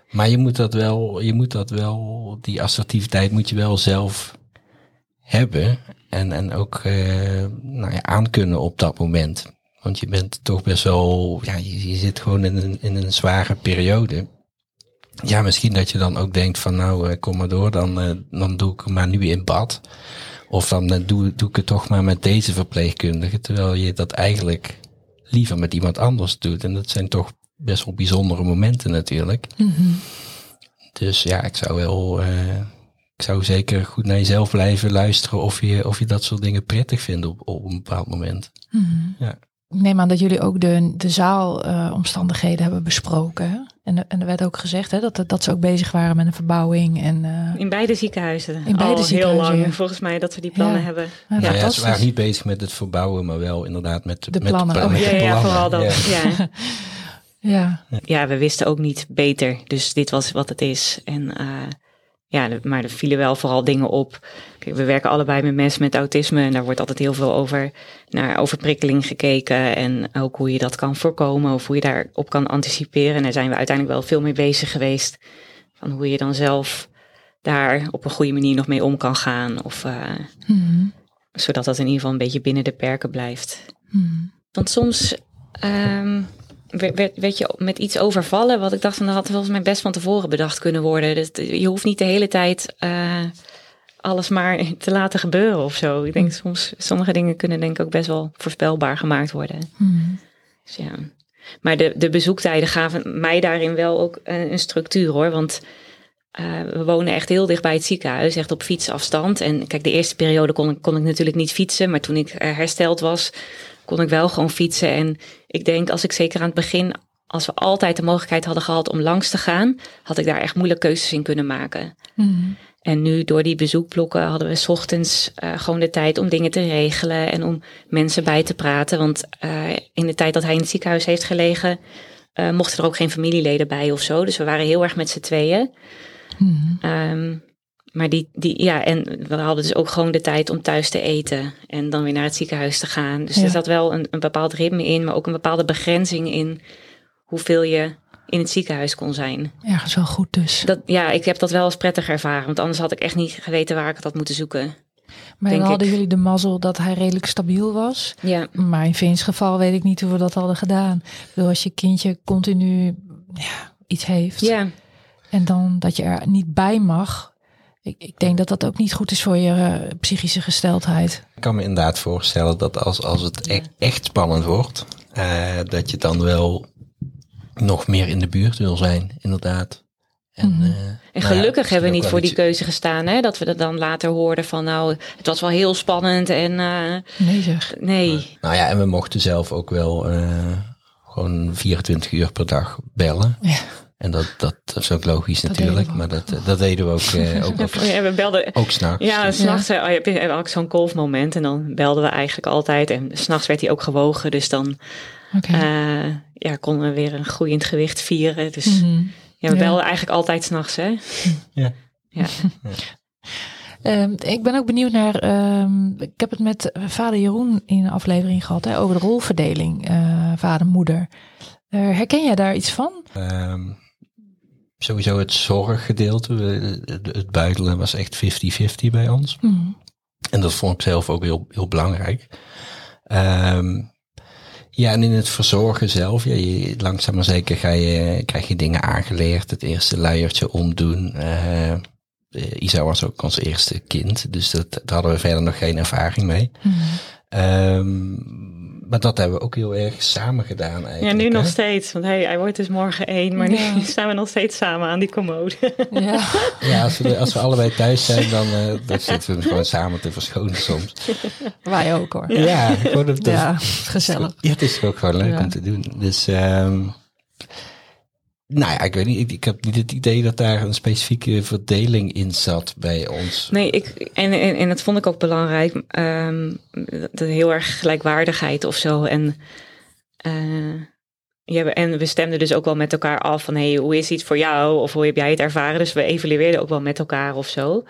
Maar je moet dat wel, je moet dat wel, die assertiviteit moet je wel zelf hebben. En, en ook eh, nou ja, aankunnen op dat moment. Want je bent toch best wel, ja, je, je zit gewoon in een, in een zware periode. Ja, misschien dat je dan ook denkt van nou, eh, kom maar door, dan, eh, dan doe ik maar nu in bad. Of dan eh, doe, doe ik het toch maar met deze verpleegkundige. Terwijl je dat eigenlijk liever met iemand anders doet. En dat zijn toch best wel bijzondere momenten natuurlijk. Dus ja, ik zou wel, ik zou zeker goed naar jezelf blijven luisteren of je, of je dat soort dingen prettig vindt op, op een bepaald moment. Ja. Ik neem aan dat jullie ook de, de zaalomstandigheden hebben besproken. hè? En, er- en er werd ook gezegd hè, dat, dat ze ook bezig waren met een verbouwing. En, eh, In beide ziekenhuizen. In beide Al ziekenhuizen, heel lang, ja. volgens mij, dat we die plannen Ja. hebben. ja, Nou ja, ze fantastisch. waren niet bezig met het verbouwen, maar wel inderdaad met De met plannen. pla- Oh, met Ja, de ja, plannen. vooral dat. Ja. Ja. Ja, ja, we wisten ook niet beter. Dus dit was wat het is. En eh, ja, maar er vielen wel vooral dingen op. Kijk, we werken allebei met mensen met autisme. En daar wordt altijd heel veel over naar overprikkeling gekeken. En ook hoe je dat kan voorkomen. Of hoe je daarop kan anticiperen. En daar zijn we uiteindelijk wel veel mee bezig geweest. Van hoe je dan zelf daar op een goede manier nog mee om kan gaan. Of eh, Mhm. zodat dat in ieder geval een beetje binnen de perken blijft. Mhm. Want soms ehm, werd, werd, je met iets overvallen, wat ik dacht van dat had volgens mij best van tevoren bedacht kunnen worden. Dus je hoeft niet de hele tijd eh, alles maar te laten gebeuren of zo. Ik denk soms, sommige dingen kunnen denk ik ook best wel voorspelbaar gemaakt worden. Mhm. Dus ja. Maar de, de bezoektijden gaven mij daarin wel ook een, een structuur hoor. Want eh, we wonen echt heel dicht bij het ziekenhuis, echt op fietsafstand. En kijk, de eerste periode kon ik, kon ik natuurlijk niet fietsen. Maar toen ik eh, hersteld was, kon ik wel gewoon fietsen. En ik denk, als ik zeker aan het begin, als we altijd de mogelijkheid hadden gehad om langs te gaan, had ik daar echt moeilijk keuzes in kunnen maken. Mhm. En nu door die bezoekblokken hadden we 's ochtends eh, gewoon de tijd om dingen te regelen en om mensen bij te praten. Want eh, in de tijd dat hij in het ziekenhuis heeft gelegen, eh, mochten er ook geen familieleden bij of zo. Dus we waren heel erg met z'n tweeën. Mhm. Ehm, maar die, die, ja, en we hadden dus ook gewoon de tijd om thuis te eten en dan weer naar het ziekenhuis te gaan. Dus Ja. er zat wel een, een bepaald ritme in, maar ook een bepaalde begrenzing in hoeveel je in het ziekenhuis kon zijn. Ergens wel goed dus. Dat, ja, ik heb dat wel als prettig ervaren, want anders had ik echt niet geweten waar ik het had moeten zoeken. Maar dan hadden ik. jullie de mazzel dat hij redelijk stabiel was. Ja, Maar in Vin's geval weet ik niet hoe we dat hadden gedaan. Bedoel, als je kindje continu ja, iets heeft. ja, En dan dat je er niet bij mag. Ik, ik denk dat dat ook niet goed is voor je eh, psychische gesteldheid. Ik kan me inderdaad voorstellen dat als, als het e- echt spannend wordt, eh, dat je dan wel nog meer in de buurt wil zijn, inderdaad. En, Mhm. eh, En nou ja, gelukkig hebben we niet voor die keuze gestaan. Hè? Dat we dat dan later hoorden van nou, het was wel heel spannend en eh, Nee zeg. nee. Nou ja, en we mochten zelf ook wel eh, gewoon 24 uur per dag bellen. Ja. En dat, dat, dat is ook logisch Dat natuurlijk, maar dat, dat deden we ook, eh, ook, ook, Ja, we belden. ook s'nachts. Ja, s'nachts ja. heb je ook zo'n kolfmoment en dan belden we eigenlijk altijd. En s'nachts werd hij ook gewogen, dus dan Oké. eh, ja, konden we weer een groeiend gewicht vieren. Dus Mhm. ja, we Ja. belden eigenlijk altijd s'nachts, hè? Ja. Ja. Ehm, ik ben ook benieuwd naar. ehm, ik heb het met vader Jeroen in een aflevering gehad hè, over de rolverdeling eh, vader-moeder. Eh, herken jij daar iets van? Ehm, sowieso het zorggedeelte, het, buitelen was echt 50-50 bij ons. Mhm. En dat vond ik zelf ook heel, heel belangrijk. Ehm, ja, en in het verzorgen zelf, ja, je, langzaam maar zeker ga je, krijg je dingen aangeleerd. Het eerste luiertje omdoen. eh, Isa was ook ons eerste kind, dus dat, daar hadden we verder nog geen ervaring mee. Mhm. Ehm, maar dat hebben we ook heel erg samen gedaan Ja, eigenlijk. nu nog steeds. Want hey, hij wordt dus morgen één, maar Ja. nu staan we nog steeds samen aan die commode. Ja. Ja, als we, als we allebei thuis zijn, dan, eh, dan zitten we hem gewoon samen te verschonen soms. Wij ook hoor. Ja, gewoon op de, Ja, gezellig. Ja, het is ook gewoon leuk Ja. om te doen. Dus, ehm, nou ja, ik weet niet. Ik, heb niet het idee dat daar een specifieke verdeling in zat bij ons. Nee, ik, en, en, en dat vond ik ook belangrijk. ehm de heel erg gelijkwaardigheid of zo. En, eh, ja, en we stemden dus ook wel met elkaar af van... Hey, hoe is iets voor jou? Of hoe heb jij het ervaren? Dus we evalueerden ook wel met elkaar of zo.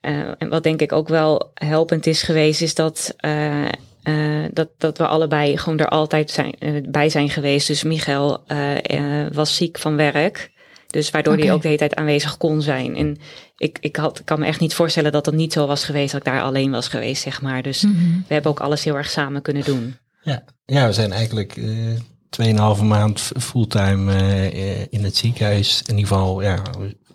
Eh, en wat denk ik ook wel helpend is geweest... is dat, eh, eh, dat, dat we allebei gewoon er altijd zijn, eh, bij zijn geweest. Dus Michael eh, was ziek van werk... Dus waardoor hij ook de hele tijd aanwezig kon zijn. En ik, ik had, kan me echt niet voorstellen dat dat niet zo was geweest, dat ik daar alleen was geweest, zeg maar. Dus Mhm. we hebben ook alles heel erg samen kunnen doen. Ja, ja we zijn eigenlijk eh 2,5 maand fulltime in het ziekenhuis. In ieder geval ja,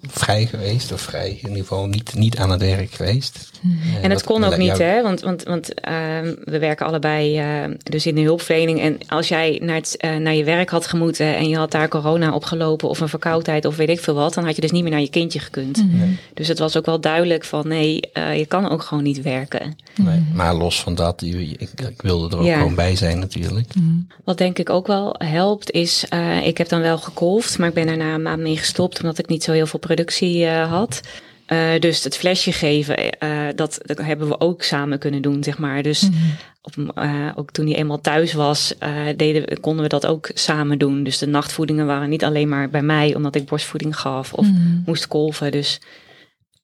vrij geweest. Of vrij, in ieder geval niet, niet aan het werk geweest. Eh, En het wat- kon ook niet, hè? Want, want, want ehm, we werken allebei eh, dus in de hulpverlening. En als jij naar, het, eh, naar je werk had gemoeten en je had daar corona opgelopen of een verkoudheid of weet ik veel wat, dan had je dus niet meer naar je kindje gekund. Mhm. Dus het was ook wel duidelijk van nee, eh, je kan ook gewoon niet werken. Nee, maar los van dat, ik, ik wilde er ook Ja. gewoon bij zijn natuurlijk. Mhm. Wat denk ik ook wel helpt is, eh, ik heb dan wel gekolfd, maar ik ben daarna een maand mee gestopt omdat ik niet zo heel veel productie eh, had. Eh, dus het flesje geven, eh, dat, dat hebben we ook samen kunnen doen, zeg maar. Dus Mhm. op, ook toen hij eenmaal thuis was, deden, konden we dat ook samen doen. Dus de nachtvoedingen waren niet alleen maar bij mij, omdat ik borstvoeding gaf of Mhm. moest kolven. Dus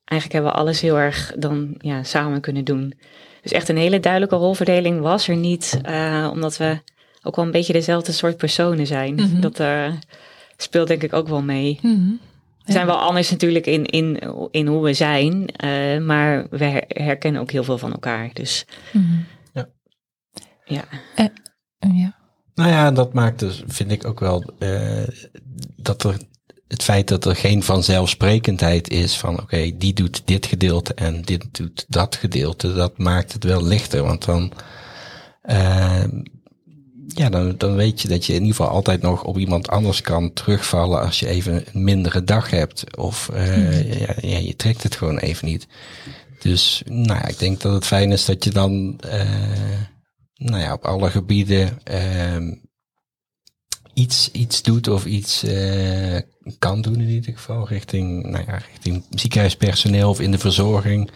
eigenlijk hebben we alles heel erg dan ja, samen kunnen doen. Dus echt een hele duidelijke rolverdeling was er niet, omdat we ook wel een beetje dezelfde soort personen zijn. Mhm. Dat speelt denk ik ook wel mee. We zijn wel anders natuurlijk in, in, in hoe we zijn, eh, maar we her- herkennen ook heel veel van elkaar. Dus Mhm. ja. Ja. Nou ja, dat maakt dus, vind ik ook wel, eh, dat er het feit dat er geen vanzelfsprekendheid is van, oké, die doet dit gedeelte en dit doet dat gedeelte, dat maakt het wel lichter. Want dan, eh, ja, dan, dan weet je dat je in ieder geval altijd nog op iemand anders kan terugvallen als je even een mindere dag hebt. Of eh, ja, ja, je trekt het gewoon even niet. Dus nou ja, ik denk dat het fijn is dat je dan eh, nou ja, op alle gebieden ehm, iets, iets doet of iets eh, kan doen in ieder geval richting, nou ja, richting ziekenhuispersoneel of in de verzorging.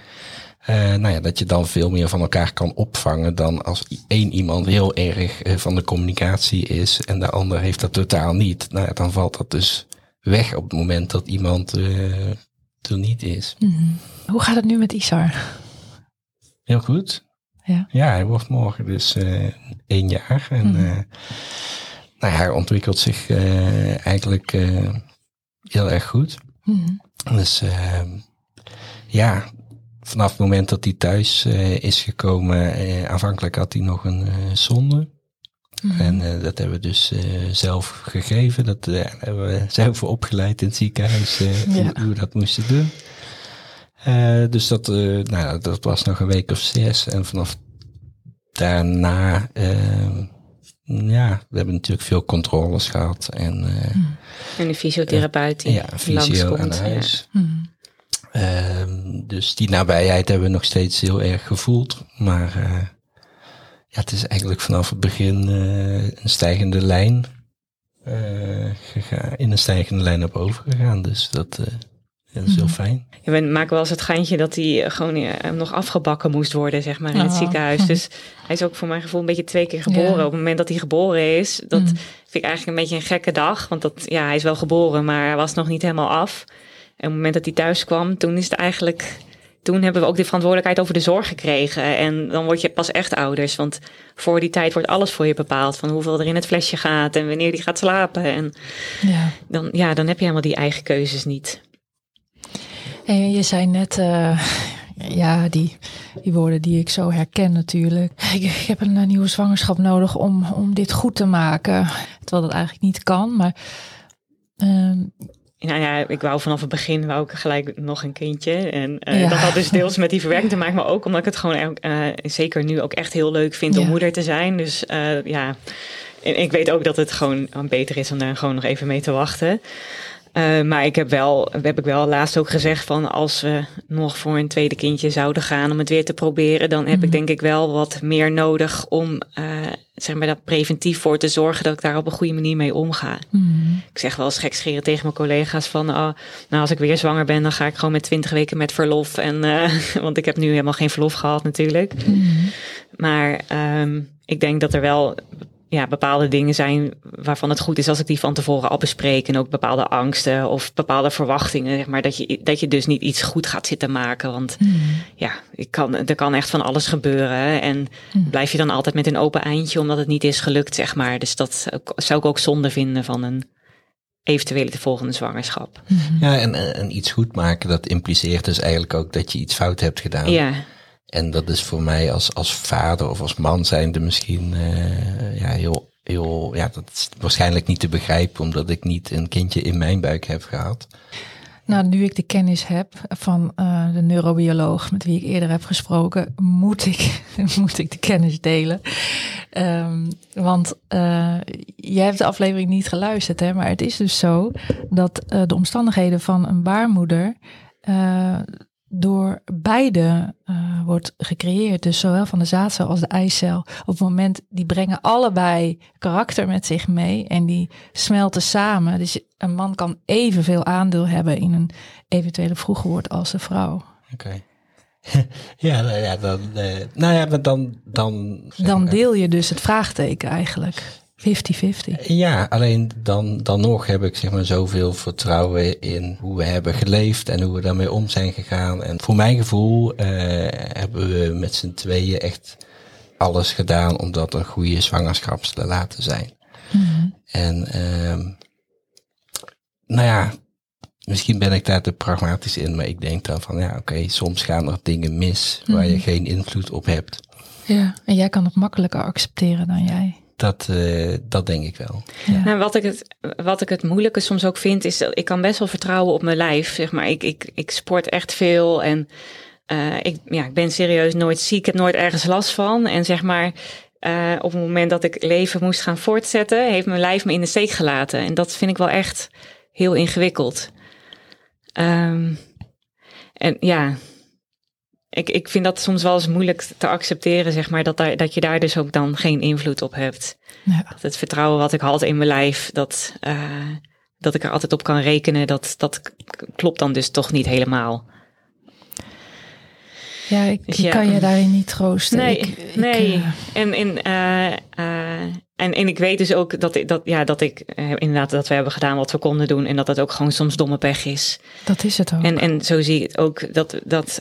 Eh, nou ja, dat je dan veel meer van elkaar kan opvangen dan als één iemand heel erg eh, van de communicatie is en de ander heeft dat totaal niet. Nou ja, dan valt dat dus weg op het moment dat iemand eh, er niet is. Mhm. Hoe gaat het nu met Isar? Heel goed. Ja. Ja, hij wordt morgen dus één jaar. En eh, nou ja, hij ontwikkelt zich eigenlijk heel erg goed. Mhm. Dus eh, ja, vanaf het moment dat hij thuis eh, is gekomen, eh, aanvankelijk had hij nog een eh, zonde. Mhm. En eh, dat hebben we dus eh, zelf gegeven. Dat hebben we zelf voor opgeleid in het ziekenhuis eh, Ja. hoe, hoe we dat moesten doen. Eh, dus dat, eh, nou, ja, dat was nog een week of zes. En vanaf daarna, eh, ja, we hebben natuurlijk veel controles gehad. En eh, En de fysiotherapeut die ja, fysio aan langskomt. ja. huis. Ehm, dus die nabijheid hebben we nog steeds heel erg gevoeld. Maar eh, ja, het is eigenlijk vanaf het begin eh, een stijgende lijn eh, gegaan, in een stijgende lijn naar boven gegaan. Dus dat, eh, ja, dat is heel Mhm. fijn. Ja, we maken wel eens het geintje dat hij gewoon nog afgebakken moest worden, zeg maar, in het Oh. ziekenhuis. Dus hij is ook voor mijn gevoel een beetje twee keer geboren. Ja. Op het moment dat hij geboren is, dat Mhm. vind ik eigenlijk een beetje een gekke dag. Want dat, ja, hij is wel geboren, maar hij was nog niet helemaal af. En op het moment dat hij thuis kwam, toen is het eigenlijk... Toen hebben we ook de verantwoordelijkheid over de zorg gekregen. En dan word je pas echt ouders. Want voor die tijd wordt alles voor je bepaald. Van hoeveel er in het flesje gaat en wanneer die gaat slapen. En Ja. dan, ja, dan heb je helemaal die eigen keuzes niet. En je zei net, eh, ja, die, die woorden die ik zo herken natuurlijk. Ik, ik heb een, nieuwe zwangerschap nodig om, om dit goed te maken. Terwijl dat eigenlijk niet kan. Maar ehm, Nou ja, ik wou vanaf het begin wou ik gelijk nog een kindje. En eh, Ja. dat had dus deels met die verwerking te maken, maar ook omdat ik het gewoon eh, zeker nu ook echt heel leuk vind om moeder te zijn. Dus eh, ja, en ik weet ook dat het gewoon beter is om daar gewoon nog even mee te wachten. Eh, maar ik heb wel, heb ik wel laatst ook gezegd van als we nog voor een tweede kindje zouden gaan om het weer te proberen, dan heb Mhm. ik denk ik wel wat meer nodig om eh, zeg maar daar preventief voor te zorgen dat ik daar op een goede manier mee omga. Hmm. Ik zeg wel eens gekscheren tegen mijn collega's van, oh, nou als ik weer zwanger ben, dan ga ik gewoon met 20 weken met verlof. En, eh, want ik heb nu helemaal geen verlof gehad natuurlijk. Hmm. Maar ehm, ik denk dat er wel ja, bepaalde dingen zijn waarvan het goed is als ik die van tevoren al bespreek. En ook bepaalde angsten of bepaalde verwachtingen. Zeg maar, dat, je, dat je dus niet iets goed gaat zitten maken. Want Hmm. ja, ik kan, er kan echt van alles gebeuren. En Hmm. blijf je dan altijd met een open eindje omdat het niet is gelukt, zeg maar. Dus dat zou ik ook zonde vinden van een eventuele volgende zwangerschap. Hmm. Ja, en, en iets goed maken, dat impliceert dus eigenlijk ook dat je iets fout hebt gedaan. Ja, En dat is voor mij als, als vader of als man zijnde misschien eh, ja, heel, heel, ja, dat is waarschijnlijk niet te begrijpen, omdat ik niet een kindje in mijn buik heb gehad. Nou, nu ik de kennis heb van eh, de neurobioloog met wie ik eerder heb gesproken, moet ik, moet ik de kennis delen. Ehm, want eh, jij hebt de aflevering niet geluisterd, hè? maar het is dus zo dat de omstandigheden van een baarmoeder door beide eh, wordt gecreëerd. Dus zowel van de zaadcel als de eicel. Op het moment, die brengen allebei karakter met zich mee en die smelten samen. Dus een man kan evenveel aandeel hebben in een eventuele vroeggeboorte als de vrouw. Oké. ja, nou ja, dan, eh, nou ja, maar dan, dan. Dan deel je dus het vraagteken eigenlijk. 50-50. Ja, alleen dan, dan nog heb ik zeg maar zoveel vertrouwen in hoe we hebben geleefd en hoe we daarmee om zijn gegaan. En voor mijn gevoel eh, hebben we met z'n tweeën echt alles gedaan om dat een goede zwangerschap te laten zijn. Mhm. En ehm, nou ja, misschien ben ik daar te pragmatisch in, maar ik denk dan van ja, oké, soms gaan er dingen mis waar je Mhm. geen invloed op hebt. Ja, en jij kan het makkelijker accepteren dan jij. Dat, eh, dat denk ik wel. Ja. Nou, wat ik, het, wat ik het moeilijke soms ook vind, is dat ik kan best wel vertrouwen op mijn lijf. Zeg maar, ik, ik, ik sport echt veel en eh, ik, ja, ik ben serieus nooit ziek. Ik heb nooit ergens last van. En zeg maar, eh, op het moment dat ik leven moest gaan voortzetten, heeft mijn lijf me in de steek gelaten. En dat vind ik wel echt heel ingewikkeld. Ehm, en ja, ik, ik vind dat soms wel eens moeilijk te accepteren, zeg maar, dat, daar, dat je daar dus ook dan geen invloed op hebt Ja. dat het vertrouwen wat ik had in mijn lijf, dat, eh, dat ik er altijd op kan rekenen, dat, dat klopt dan dus toch niet helemaal. Ja, ik, Dus ja, kan je daarin niet troosten. Nee, Ik- nee. eh, En, en, eh, eh, en, en ik weet dus ook dat ik, dat, ja, dat ik inderdaad dat we hebben gedaan wat we konden doen en dat het ook gewoon soms domme pech is. dat is het ook. En, en zo zie ik het ook dat, dat,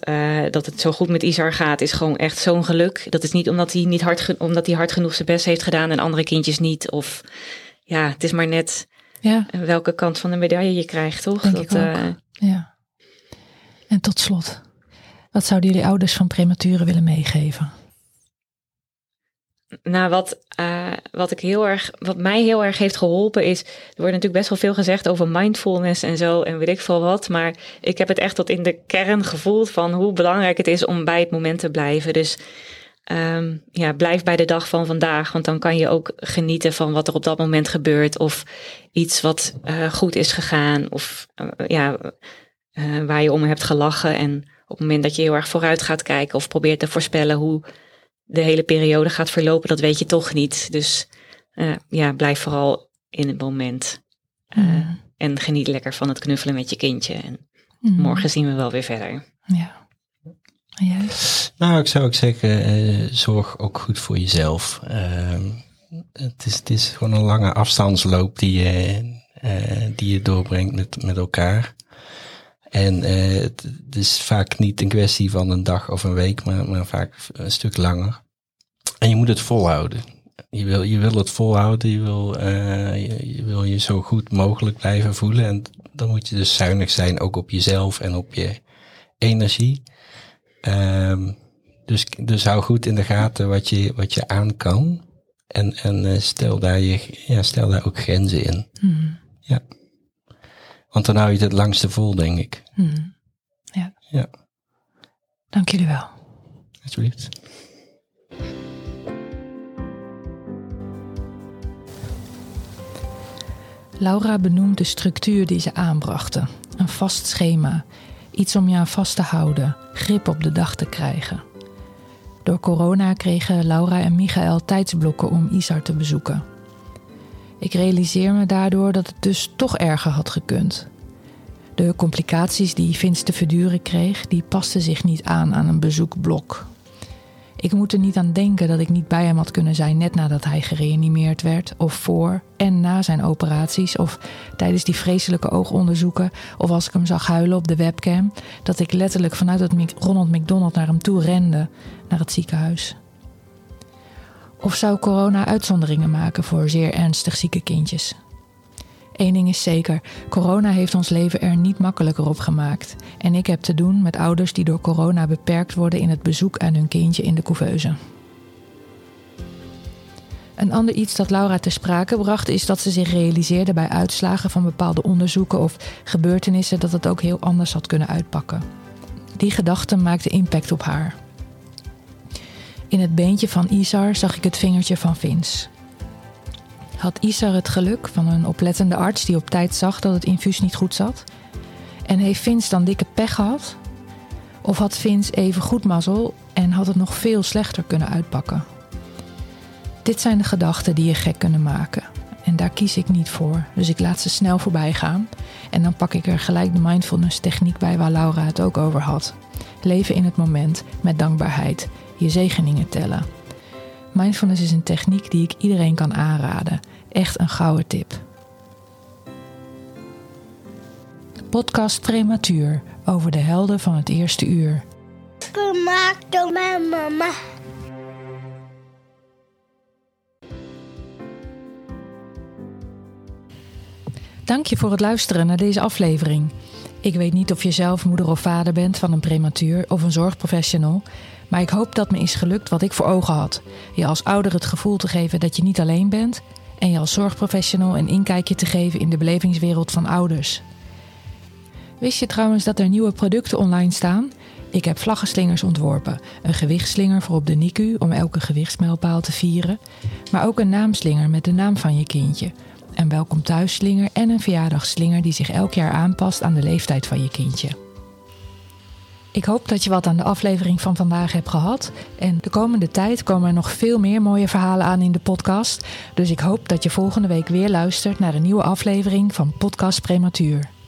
dat het zo goed met Isar gaat, is gewoon echt zo'n geluk. Dat is niet omdat hij niet hard, omdat hij hard genoeg zijn best heeft gedaan en andere kindjes niet. Of ja, het is maar net ja, welke kant van de medaille je krijgt, toch? Denk dat, ik ook. ja. En tot slot, wat zouden jullie ouders van prematuren willen meegeven? Nou, wat, eh, wat, ik heel erg, wat mij heel erg heeft geholpen is... Er wordt natuurlijk best wel veel gezegd over mindfulness en zo en weet ik veel wat. Maar ik heb het echt tot in de kern gevoeld van hoe belangrijk het is om bij het moment te blijven. Dus ehm, ja, blijf bij de dag van vandaag. Want dan kan je ook genieten van wat er op dat moment gebeurt. Of iets wat eh, goed is gegaan. Of eh, ja, waar je om hebt gelachen. En op het moment dat je heel erg vooruit gaat kijken of probeert te voorspellen hoe de hele periode gaat verlopen, dat weet je toch niet. Dus eh, ja, blijf vooral in het moment. Eh, Mm. En geniet lekker van het knuffelen met je kindje. En Mm. morgen zien we wel weer verder. Ja. Jij? Nou, ik zou ook zeggen, eh, zorg ook goed voor jezelf. Ehm, het, is, het is gewoon een lange afstandsloop die je, eh, die je doorbrengt met, met elkaar. En eh, het, het is vaak niet een kwestie van een dag of een week, maar, maar vaak een stuk langer. En je moet het volhouden. Je wil, je wil het volhouden, je wil, eh, je, je wil je zo goed mogelijk blijven voelen. En dan moet je dus zuinig zijn, ook op jezelf en op je energie. Ehm, dus, dus hou goed in de gaten wat je, wat je aan kan. En, en eh, stel, daar je, ja, stel daar ook grenzen in. Mm. Ja. Want dan hou je het het langste vol, denk ik. Hmm. Ja. Ja, Dank jullie wel. alsjeblieft. Laura benoemt de structuur die ze aanbrachten. Een vast schema, iets om je aan vast te houden, grip op de dag te krijgen. Door corona kregen Laura en Michael tijdsblokken om Isar te bezoeken. Ik realiseer me daardoor dat het dus toch erger had gekund. De complicaties die Vince te verduren kreeg, die pasten zich niet aan aan een bezoekblok. Ik moet er niet aan denken dat ik niet bij hem had kunnen zijn net nadat hij gereanimeerd werd, of voor en na zijn operaties, of tijdens die vreselijke oogonderzoeken, of als ik hem zag huilen op de webcam, dat ik letterlijk vanuit het Ronald McDonald naar hem toe rende, naar het ziekenhuis. Of zou corona uitzonderingen maken voor zeer ernstig zieke kindjes? Eén ding is zeker: corona heeft ons leven er niet makkelijker op gemaakt. En ik heb te doen met ouders die door corona beperkt worden in het bezoek aan hun kindje in de couveuse. Een ander iets dat Laura ter sprake bracht is dat ze zich realiseerde bij uitslagen van bepaalde onderzoeken of gebeurtenissen dat het ook heel anders had kunnen uitpakken. Die gedachte maakte impact op haar. In het beentje van Isar zag ik het vingertje van Vince. Had Isar het geluk van een oplettende arts die op tijd zag dat het infuus niet goed zat? En heeft Vince dan dikke pech gehad? Of had Vince even goed mazzel en had het nog veel slechter kunnen uitpakken? Dit zijn de gedachten die je gek kunnen maken. En daar kies ik niet voor, dus ik laat ze snel voorbij gaan. En dan pak ik er gelijk de mindfulness techniek bij waar Laura het ook over had. Leven in het moment met dankbaarheid, je zegeningen tellen. Mindfulness is een techniek die ik iedereen kan aanraden. Echt een gouden tip. Podcast Prematuur over de helden van het eerste uur. Gemaakt door mijn mama. Dank je voor het luisteren naar deze aflevering. Ik weet niet of je zelf moeder of vader bent van een prematuur of een zorgprofessional, maar ik hoop dat me is gelukt wat ik voor ogen had. Je als ouder het gevoel te geven dat je niet alleen bent en je als zorgprofessional een inkijkje te geven in de belevingswereld van ouders. Wist je trouwens dat er nieuwe producten online staan? Ik heb vlaggenslingers ontworpen. Een gewichtsslinger voor op de NICU om elke gewichtsmijlpaal te vieren. Maar ook een naamslinger met de naam van je kindje. Een welkom thuisslinger en een verjaardagsslinger die zich elk jaar aanpast aan de leeftijd van je kindje. Ik hoop dat je wat aan de aflevering van vandaag hebt gehad. En de komende tijd komen er nog veel meer mooie verhalen aan in de podcast. Dus ik hoop dat je volgende week weer luistert naar een nieuwe aflevering van Podcast Prematuur.